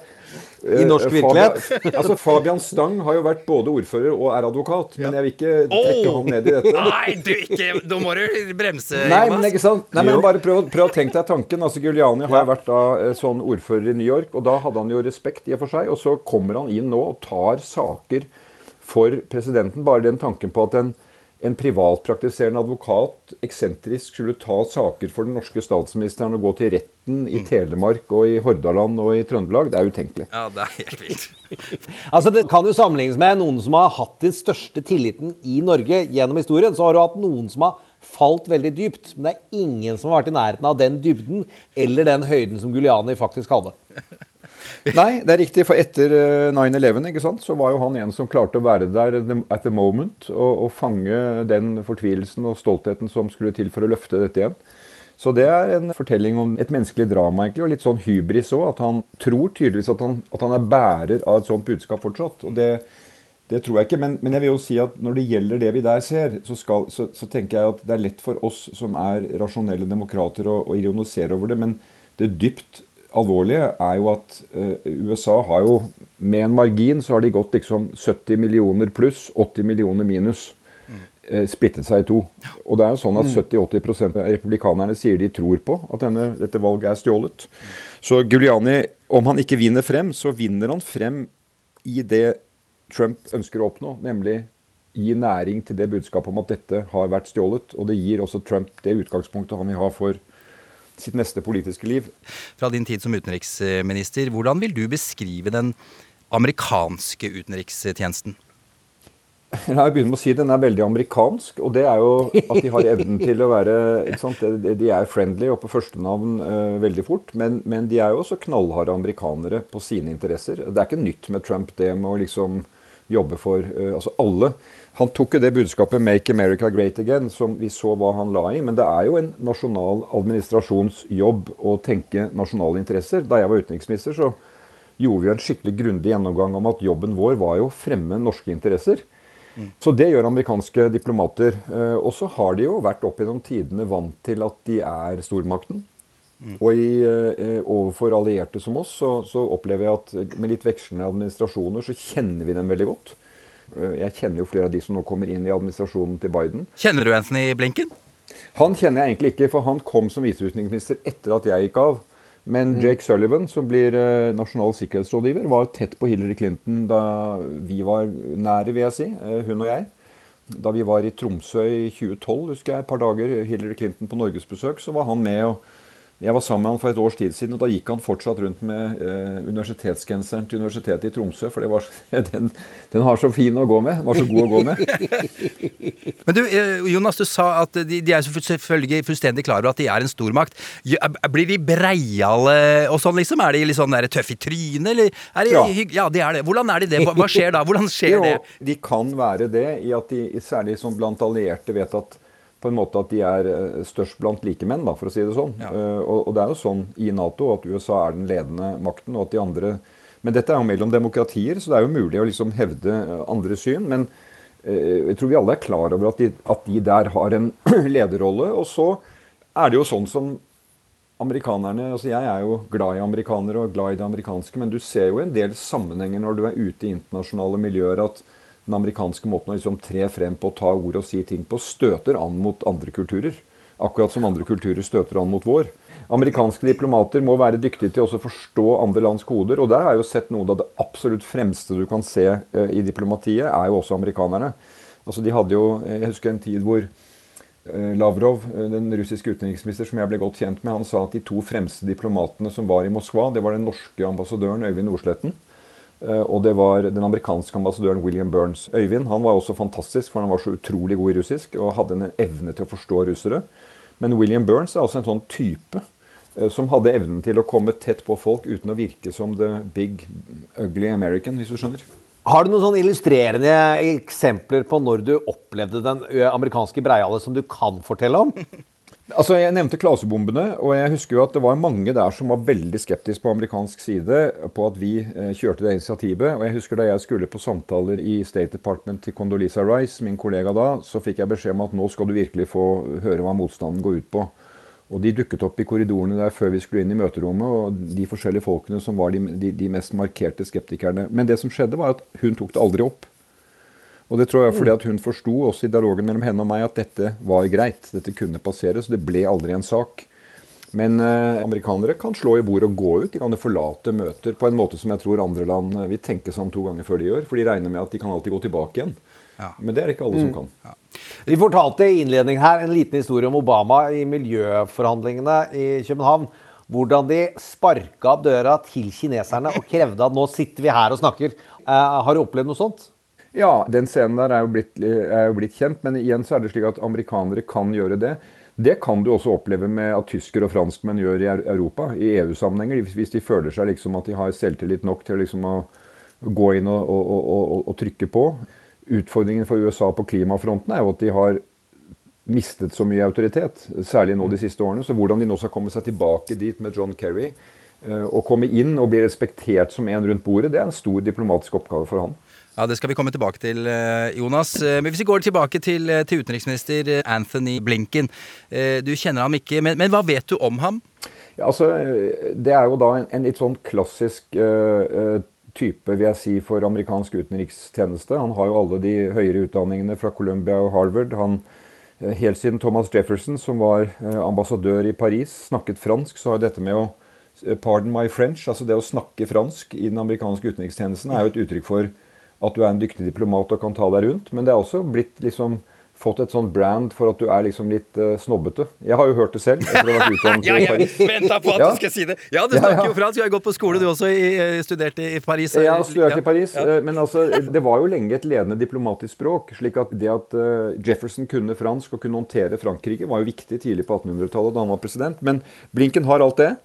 Speaker 4: i norsk eh, virkelighet.
Speaker 10: Fabian, [laughs] altså Fabian Stang har jo vært både ordfører og er advokat, men jeg vil ikke trekke oh! ham ned i dette.
Speaker 3: Nei, du ikke, da må du bremse.
Speaker 10: Nei, men ikke sant? Nei, men bare prøv, prøv å tenke deg tanken. Altså Giuliani har vært da eh, sånn ordfører i New York, og da hadde han jo respekt i og for seg. Og så kommer han inn nå og tar saker for presidenten. Bare den tanken på at en en privatpraktiserende advokat eksentrisk skulle ta saker for den norske statsministeren og gå til retten i Telemark og i Hordaland og i Trøndelag, det er utenkelig.
Speaker 3: Ja, det er helt vilt. [laughs]
Speaker 4: Altså, Det kan jo sammenlignes med noen som har hatt den største tilliten i Norge gjennom historien. Så har du hatt noen som har falt veldig dypt. Men det er ingen som har vært i nærheten av den dybden eller den høyden som Guliani faktisk hadde. [laughs] [laughs]
Speaker 10: Nei, det er riktig, for etter eh, 9-11 ikke sant, så var jo han en som klarte å være der at the moment og, og fange den fortvilelsen og stoltheten som skulle til for å løfte dette igjen. Så det er en fortelling om et menneskelig drama, egentlig, og litt sånn hybris òg. At han tror tydeligvis at han, at han, er bærer av et sånt budskap fortsatt. og det det tror jeg ikke, men, men, jeg vil jo si at når det gjelder det vi der ser, så, skal, så, så, tenker jeg at det er lett for oss som er rasjonelle demokrater å, ironisere over det. Men det dypt alvorlige er jo at uh, USA har jo med en margin så har de gått liksom 70 millioner pluss, 80 millioner minus. Uh, splittet seg i to. Og det er jo sånn at 70-80% av republikanerne sier de tror på at denne, dette valget er stjålet. Så Giuliani, om han ikke vinner frem, så vinner han frem i det Trump ønsker å oppnå, nemlig gi næring til det budskapet om at dette har vært stjålet. Og det gir også Trump det utgangspunktet han vil ha for sitt neste politiske liv.
Speaker 3: Fra din tid som utenriksminister, hvordan vil du beskrive den amerikanske utenrikstjenesten?
Speaker 10: Jeg har begynt med å si Den er veldig amerikansk. Og det er jo at de har evnen til å være De er friendly og på førstenavn uh, veldig fort. Men, men, de er jo også knallharde amerikanere på sine interesser. Det er ikke nytt med Trump, det med å liksom jobbe for uh, altså alle. Han tok jo det budskapet 'Make America Great Again', som vi så hva han la i. Men det er jo en nasjonal administrasjonsjobb å tenke nasjonale interesser. Da jeg var utenriksminister, så gjorde vi en skikkelig grundig gjennomgang om at jobben vår var jo å fremme norske interesser. Mm. Så det gjør amerikanske diplomater. Eh, og så har de jo vært opp gjennom tidene vant til at de er stormakten. Mm. Og i, eh, overfor allierte som oss, så, så, opplever jeg at med litt vekslende administrasjoner, så kjenner vi dem veldig godt. Eh, jeg kjenner jo flere av de som nå kommer inn i administrasjonen til Biden.
Speaker 3: Kjenner du Anthony Blinken?
Speaker 10: Han kjenner jeg egentlig ikke, for han kom som viseutenriksminister etter at jeg gikk av. Men mm. Jake Sullivan, som blir uh, nasjonal sikkerhetsrådgiver, var tett på Hillary Clinton da vi var nære, vil jeg si, uh, hun og jeg. Da vi var i Tromsø i 2012, husker jeg, et par dager, Hillary Clinton på norgesbesøk, så var han med og jeg var sammen med han for et års tid siden, og da gikk han fortsatt rundt med eh, universitetsgenseren til Universitetet i Tromsø. For var, [laughs] den, den, har så fin å gå med. Den var så god å gå med. [laughs]
Speaker 3: Men du, eh, Jonas, du sa at de, de er selvfølgelig fullstendig klar over at de er en stormakt. Blir de breiale og sånn, liksom? Er de litt sånn tøffe i trynet, eller? Er de, ja. ja, de er det. Hvordan er de det? Hva skjer da? Hvordan skjer jo, det?
Speaker 10: De kan være det, i at de særlig som blant allierte vet at på en måte at de er eh, størst blant likemenn, for å si det sånn. Ja. Uh, og, og, det er jo sånn i Nato at USA er den ledende makten, og at de andre Men dette er jo mellom demokratier, så det er jo mulig å liksom hevde eh, andre syn. Men jeg tror vi alle er klar over at de, at de der har en [clears throat] lederrolle. Og så er det jo sånn som amerikanerne altså Jeg er jo glad i amerikanere og glad i det amerikanske, men du ser jo en del sammenhenger når du er ute i internasjonale miljøer. at den amerikanske måten å liksom tre frem på, ta ord og si ting på, støter an mot andre kulturer. Akkurat som andre kulturer støter an mot vår. Amerikanske diplomater må være dyktige til å forstå andre lands koder. Og der har jeg jo sett noe av det absolutt fremste du kan se uh, i diplomatiet, er jo også amerikanerne. Altså de hadde jo, Jeg husker en tid hvor uh, Lavrov, den russiske utenriksminister som jeg ble godt kjent med, han sa at de to fremste diplomatene som var i Moskva, det var den norske ambassadøren Øyvind Nordsletten Eh, og det var den amerikanske ambassadøren William Burns. Øyvind han var også fantastisk, for han var så utrolig god i russisk og hadde en evne til å forstå russere. Men William Burns er også en sånn type eh, som hadde evnen til å komme tett på folk uten å virke som the big ugly American, hvis du skjønner.
Speaker 4: Har du noen sånn illustrerende eksempler på når du opplevde den amerikanske breiale som du kan fortelle om? [laughs]
Speaker 10: Altså, Jeg nevnte klasebombene, og jeg husker jo at det var mange der som var veldig skeptiske på amerikansk side på at vi eh, kjørte det initiativet. Og jeg husker da jeg skulle på samtaler i State Department til Condoleezza Rice, min kollega da, så fikk jeg beskjed om at nå skal du virkelig få høre hva motstanden går ut på. Og de dukket opp i korridorene der før vi skulle inn i møterommet, og de forskjellige folkene som var de, de, de mest markerte skeptikerne. Men det som skjedde, var at hun tok det aldri opp. Og det tror jeg fordi at hun forsto også i dialogen mellom henne og meg at dette var greit. Dette kunne passere, så det ble aldri en sak. Men eh, amerikanere kan slå i bord og gå ut. De kan forlate møter på en måte som jeg tror andre land eh, vil tenke seg om to ganger før de gjør. For de regner med at de kan alltid gå tilbake igjen. Men det er det ikke alle som kan.
Speaker 4: Vi fortalte i innledningen her en liten historie om Obama i miljøforhandlingene i København. Hvordan de sparka opp døra til kineserne og krevde at nå sitter vi her og snakker. Eh, har du opplevd noe sånt?
Speaker 10: Ja, den scenen der er jo, blitt, er jo blitt kjent, men igjen så er det slik at amerikanere kan gjøre det. Det kan du også oppleve med at tyskere og franskmenn gjør i Europa, i EU-sammenhenger. Hvis, de føler seg liksom at de har selvtillit nok til liksom å gå inn og, og, og, og, trykke på. Utfordringen for USA på klimafronten er jo at de har mistet så mye autoritet, særlig nå de siste årene. Så hvordan de nå skal komme seg tilbake dit med John Kerry, eh, og komme inn og bli respektert som en rundt bordet, det er en stor diplomatisk oppgave for han.
Speaker 3: Ja, Det skal vi komme tilbake til, eh, Jonas. Eh, Men hvis vi går tilbake til, eh, til utenriksminister Anthony Blinken. Du kjenner ham ikke, men, men hva vet du om ham?
Speaker 10: Ja, altså, det er jo da en, en litt sånn klassisk eh, type, vil jeg si, for amerikansk utenrikstjeneste. Han har jo alle de høyere utdanningene fra Columbia og Harvard. Han, helt siden Thomas Jefferson, som var ambassadør i Paris, snakket fransk, så har dette med å Pardon my French, altså det å snakke fransk i den amerikanske utenrikstjenesten er jo et uttrykk for at du er en dyktig diplomat og kan ta deg rundt. Men det er også blitt liksom fått et sånn brand for at du er liksom litt uh, snobbete. Jeg har jo hørt det selv. etter å ha vært utdannet [laughs]
Speaker 3: Ja, jeg venta på at
Speaker 10: Ja.
Speaker 3: du skal si det! Ja, du snakker
Speaker 10: ja.
Speaker 3: jo fransk. Du har gått på skole, du også, i, studerte i Paris.
Speaker 10: Jeg har studert i Paris,
Speaker 3: Ja.
Speaker 10: eh, men altså, det var jo lenge et ledende diplomatisk språk. slik at det at uh, Jefferson kunne fransk og kunne håndtere Frankrike, var jo viktig tidlig på 1800-tallet da han var president. Men Blinken har alt det.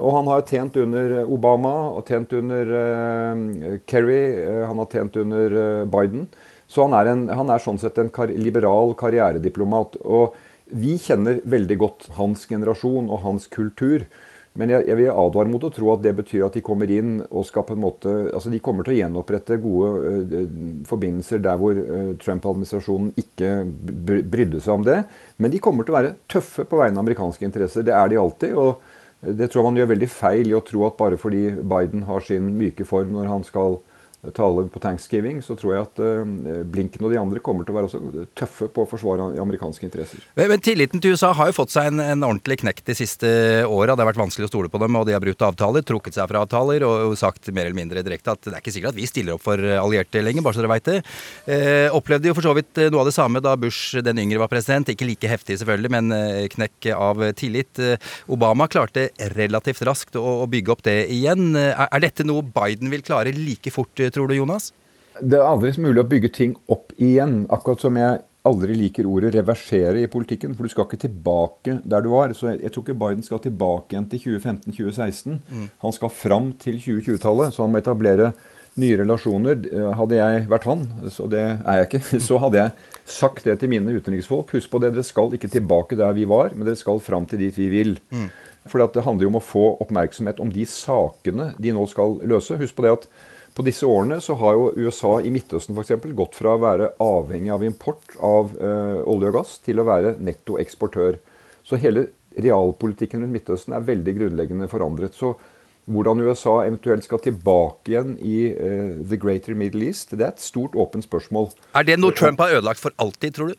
Speaker 10: Og han har tjent under Obama og tjent under uh, Kerry. eh, han har tjent under eh, Biden. Så han er, en, han er sånn sett en kar liberal karrierediplomat. Og vi kjenner veldig godt hans generasjon og hans kultur. Men jeg, jeg vil advare mot å tro at det betyr at de kommer inn og skal på en måte altså De kommer til å gjenopprette gode eh, forbindelser der hvor eh, Trump-administrasjonen ikke brydde seg om det. Men de kommer til å være tøffe på vegne av amerikanske interesser. Det er de alltid. og det tror man gjør veldig feil i å tro at bare fordi Biden har sin myke form når han skal tale på thanksgiving, så tror jeg at eh, Blinken og de andre kommer til å være tøffe på å forsvare amerikanske interesser.
Speaker 3: Men, tilliten til USA har jo fått seg en, en ordentlig knekk de siste åra. Det har vært vanskelig å stole på dem, og de har brutt avtaler, trukket seg fra avtaler og sagt mer eller mindre direkte at det er ikke sikkert at vi stiller opp for allierte lenger, bare så dere veit det. Eh, opplevde jo for så vidt noe av det samme da Bush den yngre var president. Ikke like heftig selvfølgelig, men eh, knekk av tillit. Eh, Obama klarte relativt raskt å, å bygge opp det igjen. Er, er dette noe Biden vil klare like fort, tror du, Jonas?
Speaker 10: Det er aldri mulig å bygge ting opp igjen. Akkurat som jeg aldri liker ordet 'reversere' i politikken. For du skal ikke tilbake der du var. Så jeg, jeg tror ikke Biden skal tilbake igjen til 2015-2016. Han skal fram til 2020-tallet. Så han må etablere nye relasjoner. Eh, Hadde jeg vært han, så det er jeg ikke, [laughs] så hadde jeg sagt det til mine utenriksfolk. Husk på det, dere skal ikke tilbake der vi var, men dere skal fram til dit vi vil. For det handler jo om å få oppmerksomhet om de sakene de nå skal løse. Husk på det at på disse årene så har jo USA i Midtøsten eksempel, gått fra å være avhengig av import av eh, olje og gass til å være nettoeksportør. Så hele realpolitikken rundt Midtøsten er veldig grunnleggende forandret. Så hvordan USA eventuelt skal tilbake igjen i eh, the greater Middle East, det er et stort åpent spørsmål.
Speaker 3: Er det noe Trump har ødelagt for alltid, tror du?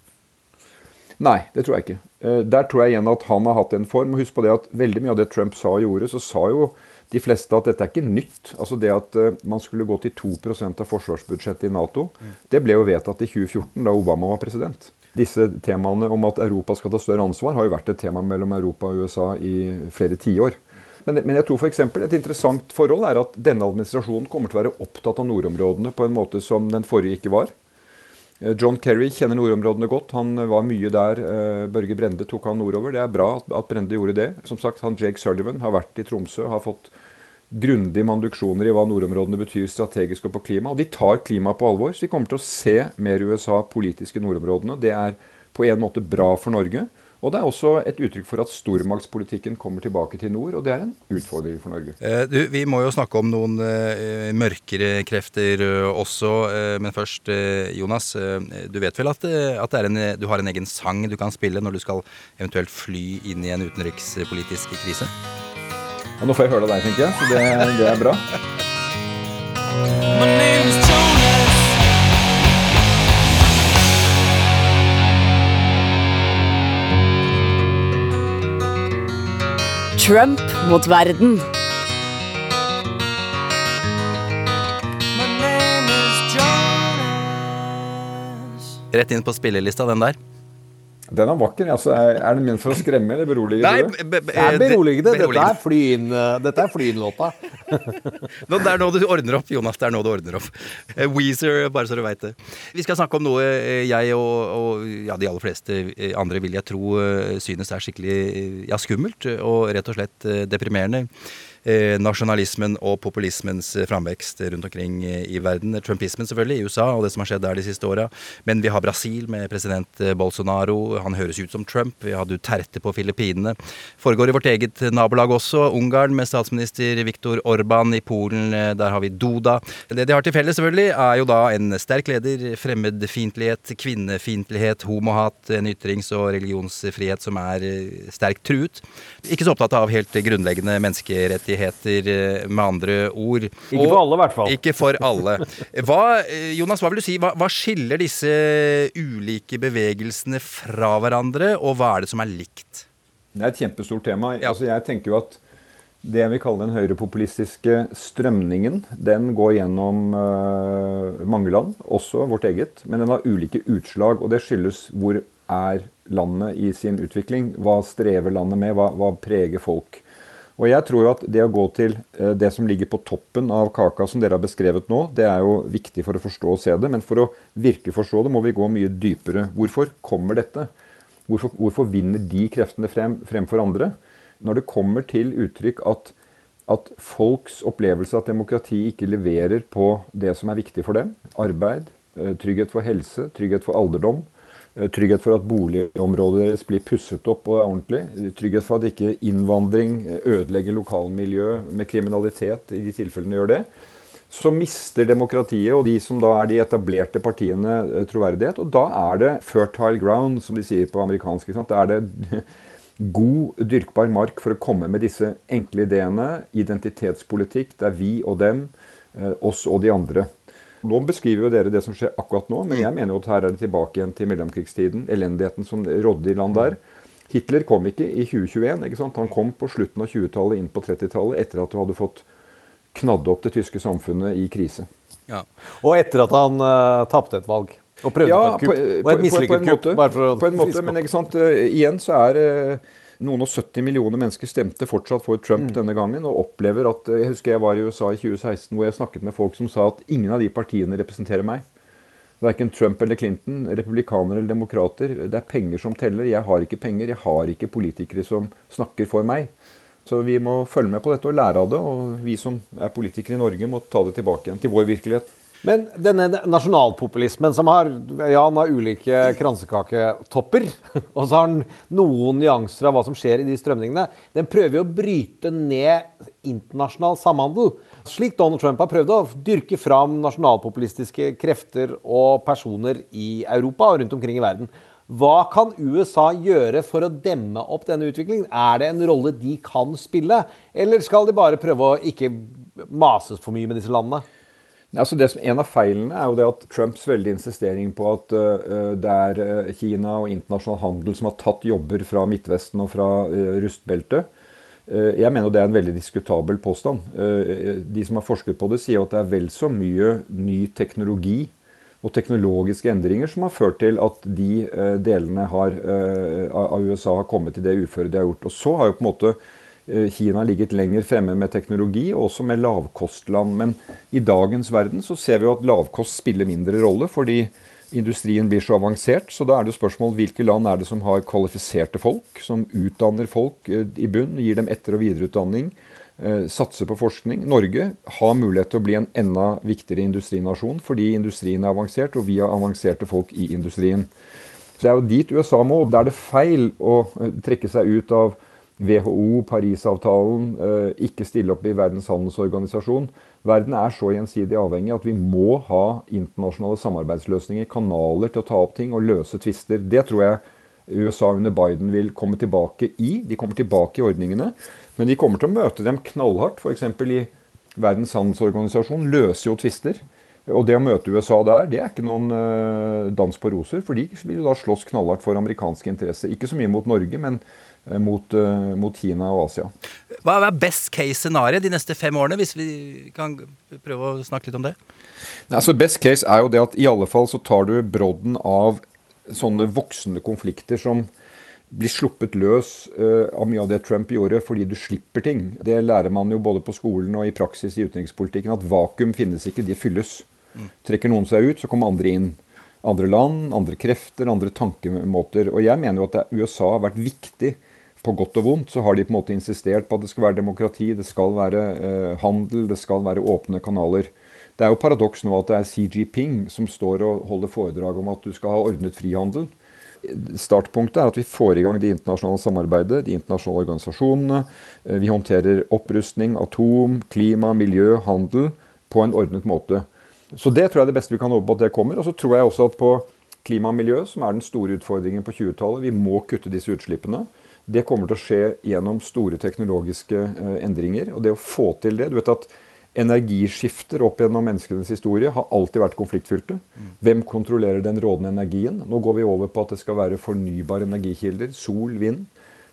Speaker 10: Nei, det tror jeg ikke. Eh, Der tror jeg igjen at han har hatt en form. Husk på det at veldig mye av det Trump sa og gjorde, så sa jo de fleste at dette er ikke nytt. Altså Det at eh, man skulle gå til 2% av forsvarsbudsjettet i Nato, det ble jo vedtatt i 2014, da Obama var president. Disse temaene om at Europa skal ta større ansvar, har jo vært et tema mellom Europa og USA i flere tiår. Men, men jeg tror for eksempel, et interessant forhold er at denne administrasjonen kommer til å være opptatt av nordområdene på en måte som den forrige ikke var. Eh, John Kerry kjenner nordområdene godt. Han eh, var mye der. eh, Børge Brende tok han nordover. Det er bra at, Brende gjorde det. Som sagt, han Jake Sullivan har vært i Tromsø, har fått grundige manduksjoner i hva nordområdene betyr strategisk og på klima. Og de tar klima på alvor. Så vi kommer til å se mer USA politisk i nordområdene. Det er på en måte bra for Norge. Og det er også et uttrykk for at stormaktspolitikken kommer tilbake til nord, og det er en utfordring for Norge.
Speaker 3: Eh, Du, vi må jo snakke om noen eh, mørkere krefter eh, også, men først, Jonas. du vet vel at, at det er en, du har en egen sang du kan spille når du skal eventuelt fly inn i en utenrikspolitisk krise?
Speaker 10: Ja, nå får jeg høre det av deg, tenker jeg, så det, det er bra.
Speaker 2: Trump mot verden.
Speaker 3: Rett inn på spillelista, den der.
Speaker 10: Den er vakker. Altså, er, er den ment for å skremme eller berolige?
Speaker 3: Nei,
Speaker 10: be,
Speaker 3: be- be-
Speaker 4: Det er beroligende. Dette er flyn, eh, dette er flynlåta. [laughs]
Speaker 3: Nå, det er nå du ordner opp, Jonas. Det er nå du ordner opp. Eh, Weezer, bare så du veit det. Vi skal snakke om noe eh, jeg og, og ja, de aller fleste andre vil jeg tro synes er skikkelig ja, skummelt og rett og slett deprimerende. Eh, nasjonalismen og populismens eh, framvekst rundt omkring eh, i verden. Trumpismen selvfølgelig i USA og det som har skjedd der de siste åra. Men vi har Brasil med president Bolsonaro. Han høres ut som Trump. Vi har Duterte på Filippinene. Foregår i vårt eget nabolag også. Ungarn med statsminister Viktor Orban. I Polen der har vi Duda. Det de har til felles, selvfølgelig, er jo da en sterk leder, fremmedfiendtlighet, kvinnefiendtlighet, homohat, en ytrings- og religionsfrihet som er sterkt truet. Ikke så opptatt av helt grunnleggende menneskerettigheter, eh, med andre ord.
Speaker 4: Ikke for alle, i hvert fall.
Speaker 3: Ikke for alle. [laughs] Hva, eh, Jonas, hva vil du si? Hva, hva skiller disse ulike bevegelsene fra hverandre, og hva er det som er likt?
Speaker 10: Det er et kjempestort tema. Altså, jeg tenker jo at det jeg vil kalle den høyrepopulistiske strømningen, den går gjennom uh, mange land, også vårt eget. Men den har ulike utslag, og det skyldes hvor er landet i sin utvikling. Hva strever landet med? Hva, hva preger folk? Og jeg tror jo at det å gå til eh, det som ligger på toppen av kaka, som dere har beskrevet nå, det er jo viktig for å forstå og se det. Men for å virkelig forstå det, må vi gå mye dypere. Hvorfor kommer dette? Hvorfor, hvorfor vinner de kreftene frem fremfor andre? Når det kommer til uttrykk at, at folks opplevelse av at demokrati ikke leverer på det som er viktig for dem, arbeid, eh, trygghet for helse, trygghet for alderdom, trygghet for at boligområdet deres blir pusset opp og er ordentlig, eh, trygghet for at ikke innvandring eh, ødelegger lokalmiljø med kriminalitet i de tilfellene gjør det, så mister demokratiet og de som da er de etablerte partiene eh, troverdighet. Og da er det fertile ground, som de sier på amerikansk. ikke sant? Da er det [laughs] god, dyrkbar mark for å komme med disse enkle ideene. Identitetspolitikk. Det er vi og dem, eh, oss og de andre. Nå beskriver jo dere det som skjer akkurat nå, men jeg mener jo at her er det tilbake igjen til mellomkrigstiden. Elendigheten som rådde i land der. Hitler kom ikke i 2021. ikke sant? Han kom på slutten av 20-tallet, inn på 30-tallet, etter at du hadde fått knadde opp det tyske samfunnet i krise.
Speaker 3: Ja.
Speaker 4: Og etter at han uh, tapte et valg. Og prøvde på et kupp. og et mislykket kupp.
Speaker 10: måte,
Speaker 4: Bare for å
Speaker 10: på en måte men ikke sant, eh, igjen så er eh, noen og 70 millioner mennesker stemte fortsatt for Trump
Speaker 4: Mm.
Speaker 10: denne gangen, og opplever at eh, Jeg husker jeg var i USA i 2016 hvor jeg snakket med folk som sa at ingen av de partiene representerer meg. Verken Trump eller Clinton, republikanere eller demokrater. Det er penger som teller. Jeg har ikke penger. Jeg har ikke politikere som snakker for meg. Så vi må følge med på dette og lære av det. Og vi som er politikere i Norge, må ta det tilbake igjen til vår virkelighet.
Speaker 4: Men denne nasjonalpopulismen som har, ja, han har ulike kransekaketopper, [laughs] og så har han noen nyanser av hva som skjer i de strømningene, den prøver jo å bryte ned internasjonal samhandel. Slik Donald Trump har prøvd å dyrke fram nasjonalpopulistiske krefter og personer i Europa og rundt omkring i verden. Hva kan USA gjøre for å demme opp denne utviklingen? Er det en rolle de kan spille, eller skal de bare prøve å ikke mases for mye med disse landene?
Speaker 10: Altså det som, en av feilene er jo det at Trumps veldig insistering på at uh, det er øh, Kina og internasjonal handel som har tatt jobber fra Midtvesten og fra uh, rustbeltet. Uh, jeg mener det er en veldig diskutabel påstand. Eh, de som har forsket på det, sier at det er vel så mye ny teknologi og teknologiske endringer som har ført til at de eh, delene har, eh, av USA har kommet til det uføret de har gjort. Og så har jo på en måte eh, Kina ligget lenger fremme med teknologi, og også med lavkostland. Men i dagens verden så ser vi jo at lavkost spiller mindre rolle, fordi industrien blir så avansert. Så da er det spørsmål hvilke land er det som har kvalifiserte folk, som utdanner folk eh, i bunn, gir dem etter- og videreutdanning, eh, satser på forskning. Norge har mulighet til å bli en enda viktigere industrinasjon fordi industrien er avansert, og vi har avanserte folk i industrien. Så Det er jo dit USA må. og Da er det feil å trekke seg ut av WHO, Parisavtalen, eh, ikke stille opp i Verdens handelsorganisasjon. Verden er så gjensidig avhengig at vi må ha internasjonale samarbeidsløsninger, kanaler til å ta opp ting og løse tvister. Det tror jeg USA under Biden vil komme tilbake i. De kommer tilbake i ordningene, men de kommer til å møte dem knallhardt. F.eks. i Verdens handelsorganisasjon løser jo tvister. Og det å møte USA der, det er ikke noen eh, dans på roser. For de vil da slåss knallhardt for amerikanske interesser. Ikke så mye mot Norge, men mot, eh, mot Kina og Asia.
Speaker 3: Hva er best case scenario de neste fem årene, hvis vi kan prøve å snakke litt om det?
Speaker 10: Nei, altså Best case er jo det at i alle fall så tar du brodden av sånne voksende konflikter som blir sluppet løs uh, av mye av det Trump gjorde, fordi du slipper ting. Det lærer man jo både på skolen og i praksis i utenrikspolitikken, at vakuum finnes ikke, de fylles. Trekker noen seg ut, så kommer andre inn. Andre land, andre krefter, andre tankemåter. Og jeg mener jo at USA har vært viktig. På godt og vondt så har de på en måte insistert på at det skal være demokrati, det skal være eh, handel, det skal være åpne kanaler. Det er jo paradoks nå at det er Xi Jinping som står og holder foredrag om at du skal ha ordnet frihandel startpunktet er at vi får i gang det internasjonale samarbeidet, de internasjonale organisasjonene. Eh, vi håndterer opprustning, atom, klima, miljø, handel på en ordnet måte. Så det tror jeg er det beste vi kan håpe på at det kommer. Og så tror jeg også at på klima og miljø, som er den store utfordringen på 20-tallet, vi må kutte disse utslippene. Det kommer til å skje gjennom store teknologiske eh, endringer. Og det å få til det Du vet at Energiskifter opp gjennom menneskenes historie har alltid vært konfliktfylte. Hvem kontrollerer den rådende energien? Nå går vi over på at det skal være fornybare energikilder. Sol, vind.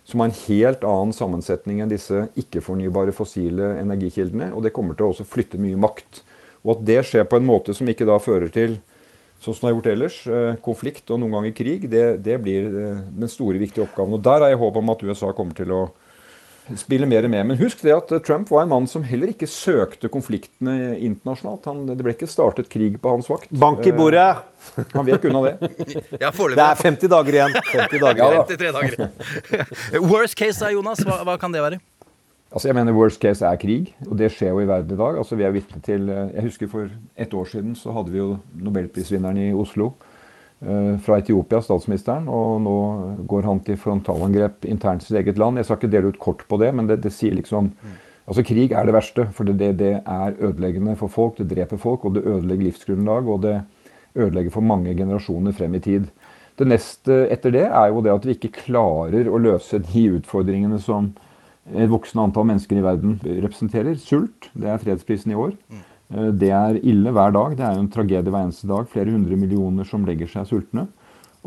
Speaker 10: Som har en helt annen sammensetning enn disse ikke-fornybare fossile energikildene. Og det kommer til å også flytte mye makt. Og at det skjer på en måte som ikke da fører til sånn som det har gjort ellers, eh, konflikt og noen ganger krig, det, det blir eh, den store, viktige oppgaven. Og Der har jeg håp om at USA kommer til å spille mer med. Men husk det at Trump var en mann som heller ikke søkte konfliktene internasjonalt. Han, det ble ikke startet krig på hans vakt.
Speaker 4: Bank i bordet!
Speaker 10: Uh, han vek unna det. [laughs]
Speaker 3: Ja,
Speaker 4: det er 50 dager igjen. [laughs] 50 dager
Speaker 3: ja, 53 dager. [laughs] Worst case Jonas, hva, hva, kan det være?
Speaker 10: Altså jeg mener Worst case er krig, og det skjer jo i verden i dag. Altså vi er vitne til, eh, Jeg husker for et år siden så hadde vi jo nobelprisvinneren i Oslo. Eh, fra Etiopia, statsministeren, og nå går han til frontalangrep internt i sitt eget land. Jeg skal ikke dele ut kort på det, men det, det sier liksom Altså, Krig er det verste, for det, det, er ødeleggende for folk. Det dreper folk, og det ødelegger livsgrunnlag, og det ødelegger for mange generasjoner frem i tid. Det neste etter det er jo det at vi ikke klarer å løse de utfordringene som et voksende antall mennesker i verden representerer. Sult, det er fredsprisen i år. Eh, det er ille hver dag. Det er jo en tragedie hver eneste dag. Flere hundre millioner som legger seg sultne.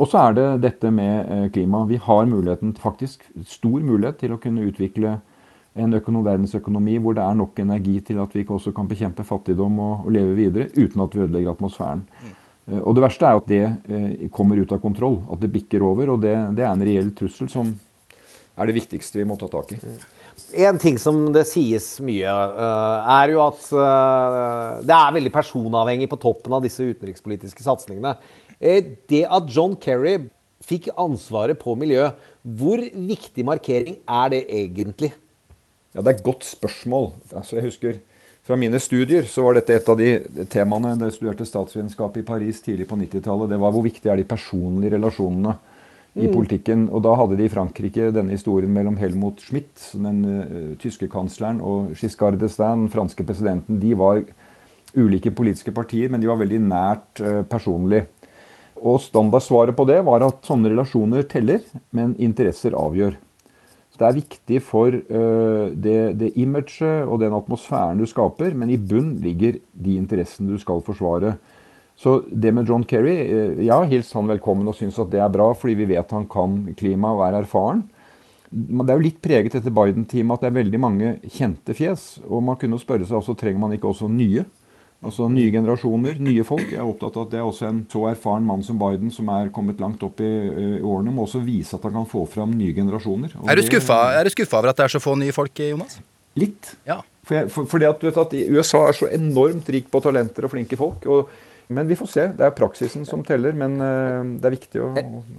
Speaker 10: Og så er det dette med eh, klima. Vi har muligheten, faktisk stor mulighet til å kunne utvikle en økonom, verdensøkonomi hvor det er nok energi til at vi også kan bekjempe fattigdom og, og leve videre uten at vi ødelegger atmosfæren. Mm. Og det verste er at det eh, kommer ut av kontroll, at det bikker over. Og det, det, er en reell trussel som er det viktigste vi må ta tak i.
Speaker 4: En ting som det sies mye, uh, er jo at uh, det er veldig personavhengig på toppen av disse utenrikspolitiske satsingene. Uh, det at John Kerry fikk ansvaret på miljø, hvor viktig markering er det egentlig?
Speaker 10: Ja, Det er et godt spørsmål. Altså, jeg husker Fra mine studier så var dette et av de temaene da jeg studerte statsvitenskap i Paris tidlig på 90-tallet. Det var hvor viktig er de personlige relasjonene i mm. politikken. Og da hadde de i Frankrike denne historien mellom Helmut Schmidt, den uh, tyske kansleren, og Giscard d'Estaing, den franske presidenten. De var ulike politiske partier, men de var veldig nært uh, personlig. Og standardsvaret på det var at sånne relasjoner teller, men interesser avgjør. Så Det er viktig for uh, det, det imaget og den atmosfæren du skaper, men i bunn ligger de interessene du skal forsvare. Så det med John Kerry eh, Ja, hils han velkommen og syns at det er bra, fordi vi vet han kan klima og er erfaren. Men det er jo litt preget etter Biden-teamet at det er veldig mange kjente fjes. Og man kunne spørre seg også trenger man ikke også nye. Altså nye generasjoner, nye folk. Jeg er opptatt av at det er også en så erfaren mann som Biden, som er kommet langt opp i, i årene, må også vise at han kan få fram nye generasjoner.
Speaker 3: Og er du skuffa, over at det er så få nye folk, Jonas?
Speaker 10: Litt.
Speaker 3: Ja.
Speaker 10: For, jeg, for, fordi at, du vet at USA er så enormt rik på talenter og flinke folk. og men vi får se. Det er praksisen som teller, men eh, det er viktig å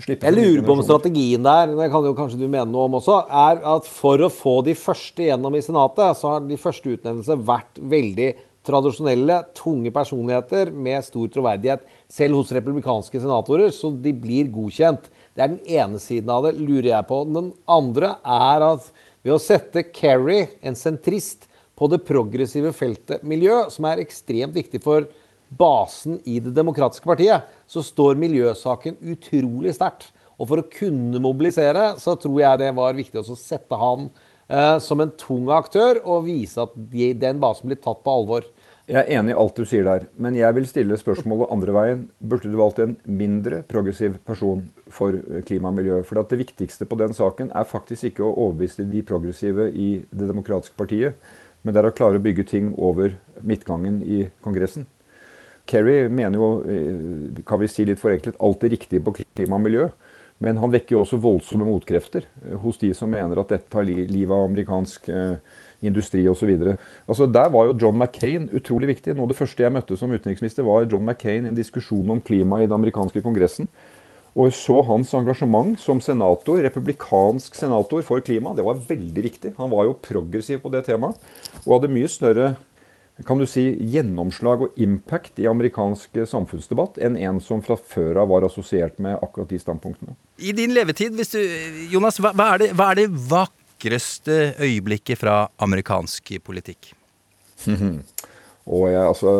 Speaker 10: slippe
Speaker 4: Jeg lurer på om strategien der, det kan jo kanskje du mene noe om også, er at for å få de første gjennom i Senatet, så har de første utnevnelsene vært veldig tradisjonelle, tunge personligheter med stor troverdighet, selv hos republikanske senatorer, så de blir godkjent. Det er den ene siden av det, lurer jeg på. Den andre er at ved å sette Kerry, en sentrist, på det progressive feltet miljø, som er ekstremt viktig for basen i Det demokratiske partiet, så står miljøsaken utrolig sterkt. Og for å kunne mobilisere, så tror jeg det var viktig å sette han eh, som en tung aktør og vise at de, den basen blir tatt på alvor.
Speaker 10: Jeg er enig i alt du sier der, men jeg vil stille spørsmålet andre veien. Burde du valgt en mindre progressiv person for eh, klima og miljø? For det viktigste på den saken er faktisk ikke å overbevise de progressive i Det demokratiske partiet, men det er å klare å bygge ting over midtgangen i Kongressen. Kerry mener jo, eh, kan vi si litt forenklet, alt det riktige på klima og miljø. Men han vekker jo også voldsomme motkrefter eh, hos de som mener at dette tar livet av amerikansk eh, industri osv. Altså, der var jo John McCain utrolig viktig. Noe av det første jeg møtte som utenriksminister, var John McCain i en diskusjon om klima i den amerikanske kongressen. Og så hans engasjement som senator, republikansk senator for klima. Det var veldig viktig. Han var jo progressiv på det temaet. Og hadde mye større kan du si, gjennomslag og impact i amerikansk samfunnsdebatt enn en som fra før av var assosiert med akkurat de standpunktene.
Speaker 3: I din levetid, du, Jonas, hva, hva, er det, hva, er det, vakreste øyeblikket fra amerikansk politikk? [laughs]
Speaker 10: og jeg, altså,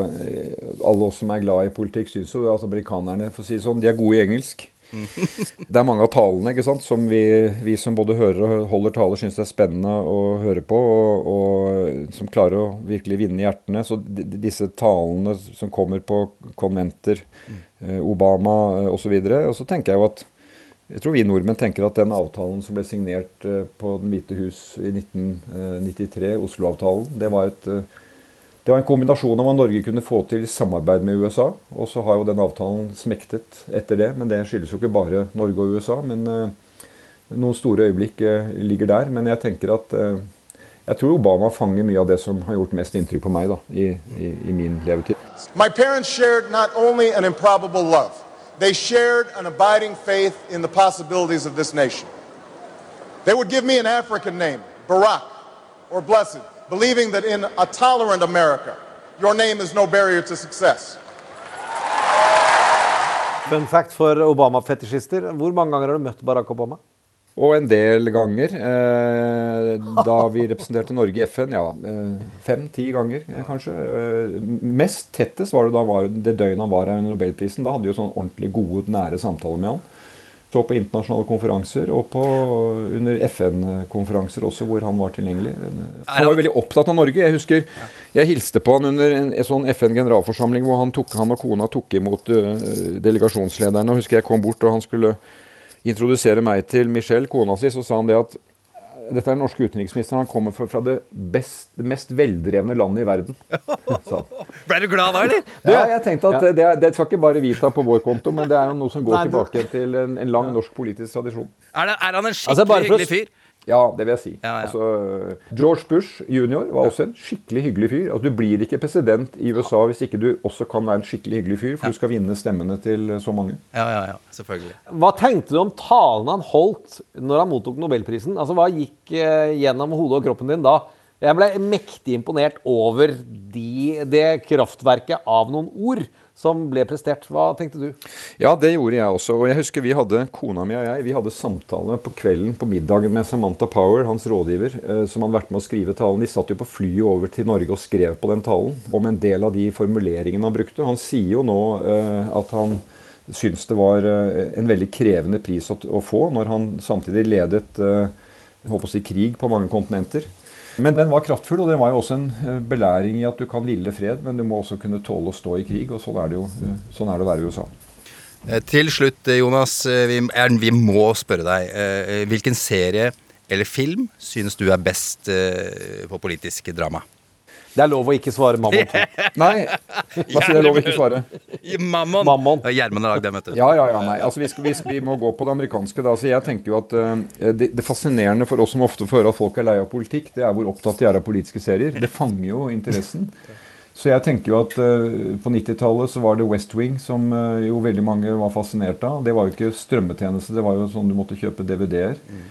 Speaker 10: Alle oss som er glad i politikk, syns jo at amerikanerne for å si sånn, de er gode i engelsk. [laughs] Det er mange av talene ikke sant, som vi, vi som både hører og holder taler, syns er spennende å høre på, og, og, som klarer å virkelig vinne hjertene. Så disse talene som kommer på konventer, eh, Obama eh, osv. Og, og så tenker jeg jo at jeg tror vi nordmenn tenker at den avtalen som ble signert eh, på Den hvite hus i 1993, Oslo-avtalen, det var et det var en kombinasjon av hva Norge kunne få til samarbeid med USA. Og så har jo den avtalen smektet etter det. Men det skyldes jo ikke bare Norge og USA. Men uh, noen store øyeblikk uh, ligger der. Men jeg tenker at uh, jeg tror Obama fanger mye av det som har gjort mest inntrykk på meg da, i, i, i min levetid.
Speaker 12: My parents shared not only an improbable love, they shared an abiding faith in the possibilities of this nation. They would give me an African name, Barack or Blessed believing that in a tolerant America, your name is no barrier to success.
Speaker 4: Fun fact for Obama-fetisjister. Hvor mange ganger har du møtt Barack Obama?
Speaker 10: Og en del ganger. Eh, da vi representerte Norge i FN, ja. Eh, Fem-ti ganger, eh, kanskje. Eh, mest tettest var det da var det døgnet han var her under Nobelprisen. Da hadde vi jo sånn ordentlig gode, nære samtaler med han. Så på internasjonale konferanser og på, under FN-konferanser også, hvor han var tilgjengelig. Han var veldig opptatt av Norge. Jeg husker jeg hilste på han under en, en sånn FN-generalforsamling hvor han, tok, han, og kona tok imot uh, delegasjonslederne. og husker Jeg kom bort og han skulle introdusere meg til Michelle, kona si. Så sa han det at dette er den norske utenriksministeren. Han kommer fra det, best, det mest veldrevne landet i verden. [laughs]
Speaker 3: Ble du glad da, eller?
Speaker 10: Ja, jeg tenkte at det, det, skal ikke bare vi ta på vår konto, men det er noe som går Nei, tilbake til en, en lang norsk politisk tradisjon.
Speaker 3: Er, det, er han en skikkelig altså, hyggelig fyr?
Speaker 10: Ja, det vil jeg si. Ja, ja. Altså, George Bush jr. var også en skikkelig hyggelig fyr. Altså, du blir ikke president i USA hvis ikke du også kan være en skikkelig hyggelig fyr, for ja. du skal vinne stemmene til så mange.
Speaker 3: Ja, ja, ja, selvfølgelig.
Speaker 4: Hva tenkte du om talen han holdt når han mottok nobelprisen? Altså, Hva gikk eh, gjennom hodet og kroppen din da? Jeg ble mektig imponert over de, det kraftverket av noen ord som ble prestert. Hva tenkte du?
Speaker 10: Ja, det gjorde jeg også. Og jeg husker vi hadde, kona mi og jeg vi hadde samtale på kvelden på middagen med Samantha Power, hans rådgiver, eh, som hadde vært med å skrive talen. De satt jo på flyet over til Norge og skrev på den talen om en del av de formuleringene han brukte. Han sier jo nå eh, at han syns det var eh, en veldig krevende pris å, få, når han samtidig ledet jeg håper å si, krig på mange kontinenter. Men den var kraftfull, og det var jo også en eh, belæring i at du kan ville fred, men du må også kunne tåle å stå i krig. Og sånn er det jo eh, sånn er det å være i USA.
Speaker 3: Eh, til slutt, Jonas. Vi, vi må spørre deg. Hvilken serie eller film synes du er best på politisk drama?
Speaker 4: Det er lov å ikke svare Mammon. [laughs]
Speaker 10: nei, hva sier det er lov å ikke svare?
Speaker 3: Mammon.
Speaker 4: Mammon.
Speaker 3: Gjermund har lagd den, vet du.
Speaker 10: Ja, ja, ja, nei. Altså, vi, skal, vi, vi, må gå på det amerikanske. Da. Så jeg tenker jo at uh, det, det, fascinerende for oss som ofte får høre at folk er lei av politikk, det er hvor opptatt de er av politiske serier. Det fanger jo interessen. Så jeg tenker jo at uh, På 90-tallet så var det West Wing som uh, jo veldig mange var fascinert av. Det var jo ikke strømmetjeneste, det var jo sånn du måtte kjøpe DVD-er. Mm.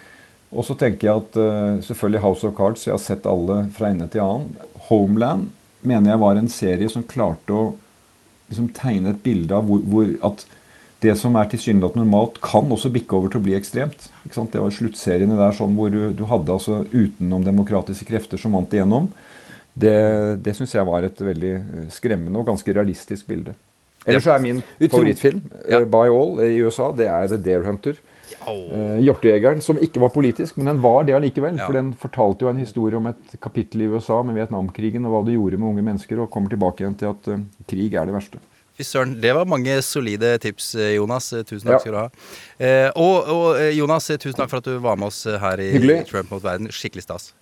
Speaker 10: Og så tenker jeg at uh, selvfølgelig House of Cards. Jeg har sett alle fra ende til annen. Homeland mener jeg var en serie som klarte å liksom, tegne et bilde av hvor, hvor at det som er tilsynelatende normalt, kan også bikke over til å bli ekstremt. Det var sluttseriene der sånn hvor du, du hadde altså utenomdemokratiske krefter som vant igjennom. Det, det syns jeg var et veldig eh, skremmende og ganske realistisk bilde. Ellers så er min favorittfilm, ja. uh, By All, i USA, det er The Dare Hunter. Eh, Hjortejegeren, som ikke var politisk, men den var det allikevel.
Speaker 3: Ja.
Speaker 10: For den fortalte jo en historie om et kapittel i USA med Vietnamkrigen og hva det gjorde med unge mennesker, og kommer tilbake igjen til at uh, krig er det verste.
Speaker 3: Fy søren, det var mange solide tips, eh, Jonas. Tusen
Speaker 10: Ja.
Speaker 3: takk skal du ha. Eh, og, og Jonas, tusen takk for at du var med oss her i
Speaker 10: Hyggelig.
Speaker 3: Trump mot verden. Skikkelig stas.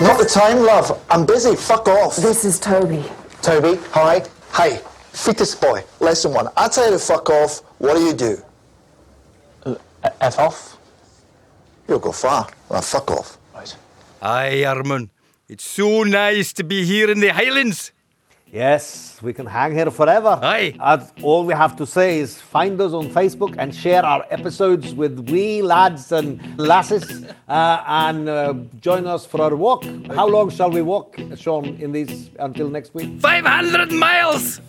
Speaker 13: Not the time, love. I'm busy. Fuck off. This is Toby. Toby, hi. Hey, fittest boy. Lesson one. I tell you to fuck off. What do you do? Uh, F off? You'll go far. Well, fuck off. Right.
Speaker 3: Hei, Gjermund. It's so nice to be here in the Highlands.
Speaker 4: Yes, we can hang here forever.
Speaker 3: Aye.
Speaker 4: And all we have to say is find us on Facebook and share our episodes with wee lads and lasses uh, and uh, join us for our walk. How long shall we walk, Sean, in these until next week?
Speaker 3: 500 miles!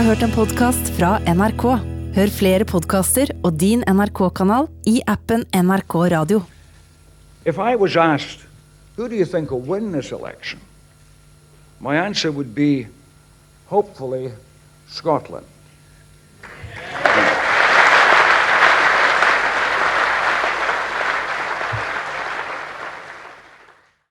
Speaker 1: Har hørt en podkast fra NRK. Hør flere podkaster og din NRK-kanal i appen NRK Radio.
Speaker 14: If I was asked, who do you think will win this election? My answer would be, hopefully, Scotland.